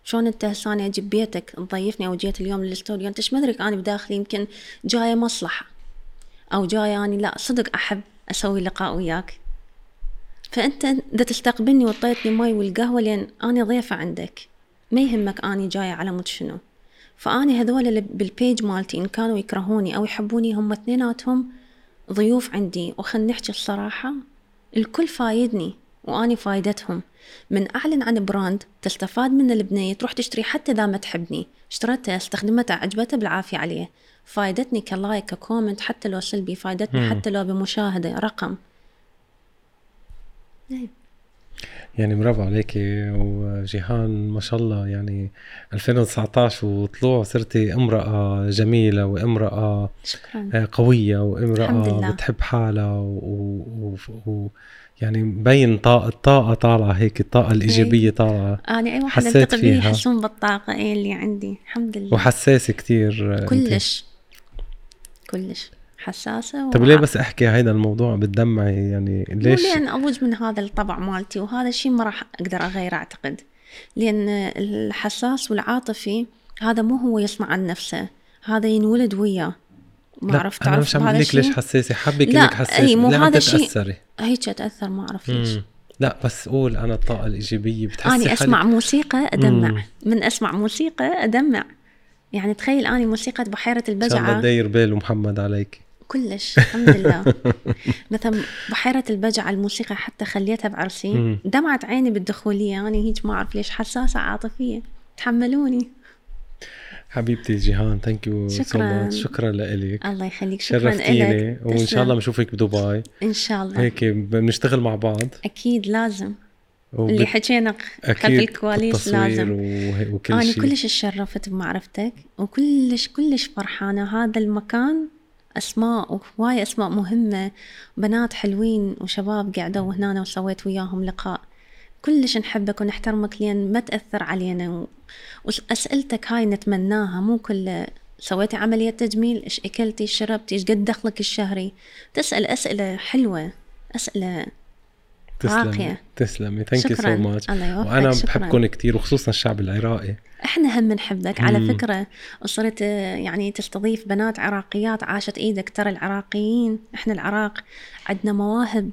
شلون أنت هسه أنا أجي بيتك تضيفني أو جيت اليوم للاستوديو أنت إيش مدرك؟ أنا بداخلي يمكن جاية مصلحة. أو جاية اني لا صدق أحب أسوي لقاء وياك. فأنت إذا تستقبلني وطيتني مي والقهوة لأن أنا ضيفة عندك ما يهمك أني جاية على مود شنو. فأني هذول اللي بال page مالتي إن كانوا يكرهوني أو يحبوني هم اثنيناتهم ضيوف عندي. وخلنا نحكي الصراحة الكل فايدني وأني فايدتهم. من أعلن عن brand تستفاد منه البنيه تروح تشتري حتى إذا ما تحبني. اشتريته استخدمته عجبته بالعافية عليه. فايدتني ك like ك comment حتى لو سلبي فايدتني مم. حتى لو بمشاهدة رقم إيه. يعني برافو عليكي وجيهان ما شاء الله يعني 2019 وطلوع صرتي امرأة جميلة وامرأة شكرا آه، قوية الحمد وامرأة لله. بتحب حالها و... و... و... يعني مبين طاقة الطاقة طالعة هيك الطاقة الإيجابية طالعة أنا اي واحد بيه فيها. يحسون بالطاقه إيه اللي عندي الحمد لله وحساسة كتير آه،. كلش كلش حساسة طب ليه بس أحكي هيدا الموضوع بتدمعي يعني ليش؟ لأن اضوج من هذا الطبع مالتي وهذا الشيء ما راح أقدر اغيره أعتقد. لأن الحساس والعاطفي هذا مو هو يصنع عن نفسه هذا ينولد وياه. ما عرفت تعرف مش عم لك ليش؟ حساسة حابك لا، انك حساسة. أي، مو هذا الشيء- هيك أتأثر ما أعرف ليش. لا بس قول أنا الطاقة الإيجابية بتحسي اني أسمع حالك- موسيقى أدمع. مم. من أسمع موسيقى أدمع. يعني تخيل أني موسيقى بحيرة إن شاء الله البجعة. داير بال محمد عليك. كلش الحمد لله. مثلا بحيرة البجعة الموسيقى حتى خليتها بعرسي. دمعت عيني بالدخولية. أنا هيك ما أعرف ليش حساسة عاطفية. تحملوني. حبيبتي جيهان thank you so شكراً. much شكرا لك الله يخليك. شكرا شرفتيني لك وإن شاء. الله بنشوفك بدبي. إن شاء الله. هيك بنشتغل مع بعض. أكيد لازم. وبت- اللي حكينا خلف الكواليس لازم. وكل شيء. كلش تشرفت بمعرفتك وكلش كلش فرحانة. هذا المكان أسماء وهواية أسماء مهمة. بنات حلوين وشباب قعدوا هنا وسويت وياهم لقاء. كلش نحبك ونحترمك لين ما تأثر علينا. و... وأسئلتك هاي نتمناها. مو كل سويتي عملية تجميل إيش أكلتي إيش شربتي إيش قد دخلك الشهري. تسأل أسئلة حلوة أسئلة تسلمي. راقية. تسلمي. thank you so. much وأنا. بحبكم كثير وخصوصا الشعب العراقي. إحنا هم نحبك. على مم. فكرة وصرت يعني تستضيف بنات عراقيات عاشت إيدك. ترى العراقيين إحنا العراق عندنا مواهب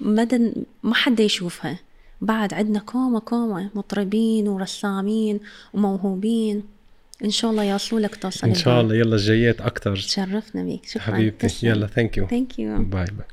مدى ما حد يشوفها. بعد عندنا كومة كومة مطربين ورسامين وموهوبين. إن شاء الله يوصلوا لك توصل إن شاء الله. يلا الجايات أكثر تشرفنا بيك. شكرا. حبيبتي. يلا thank you thank you bye bye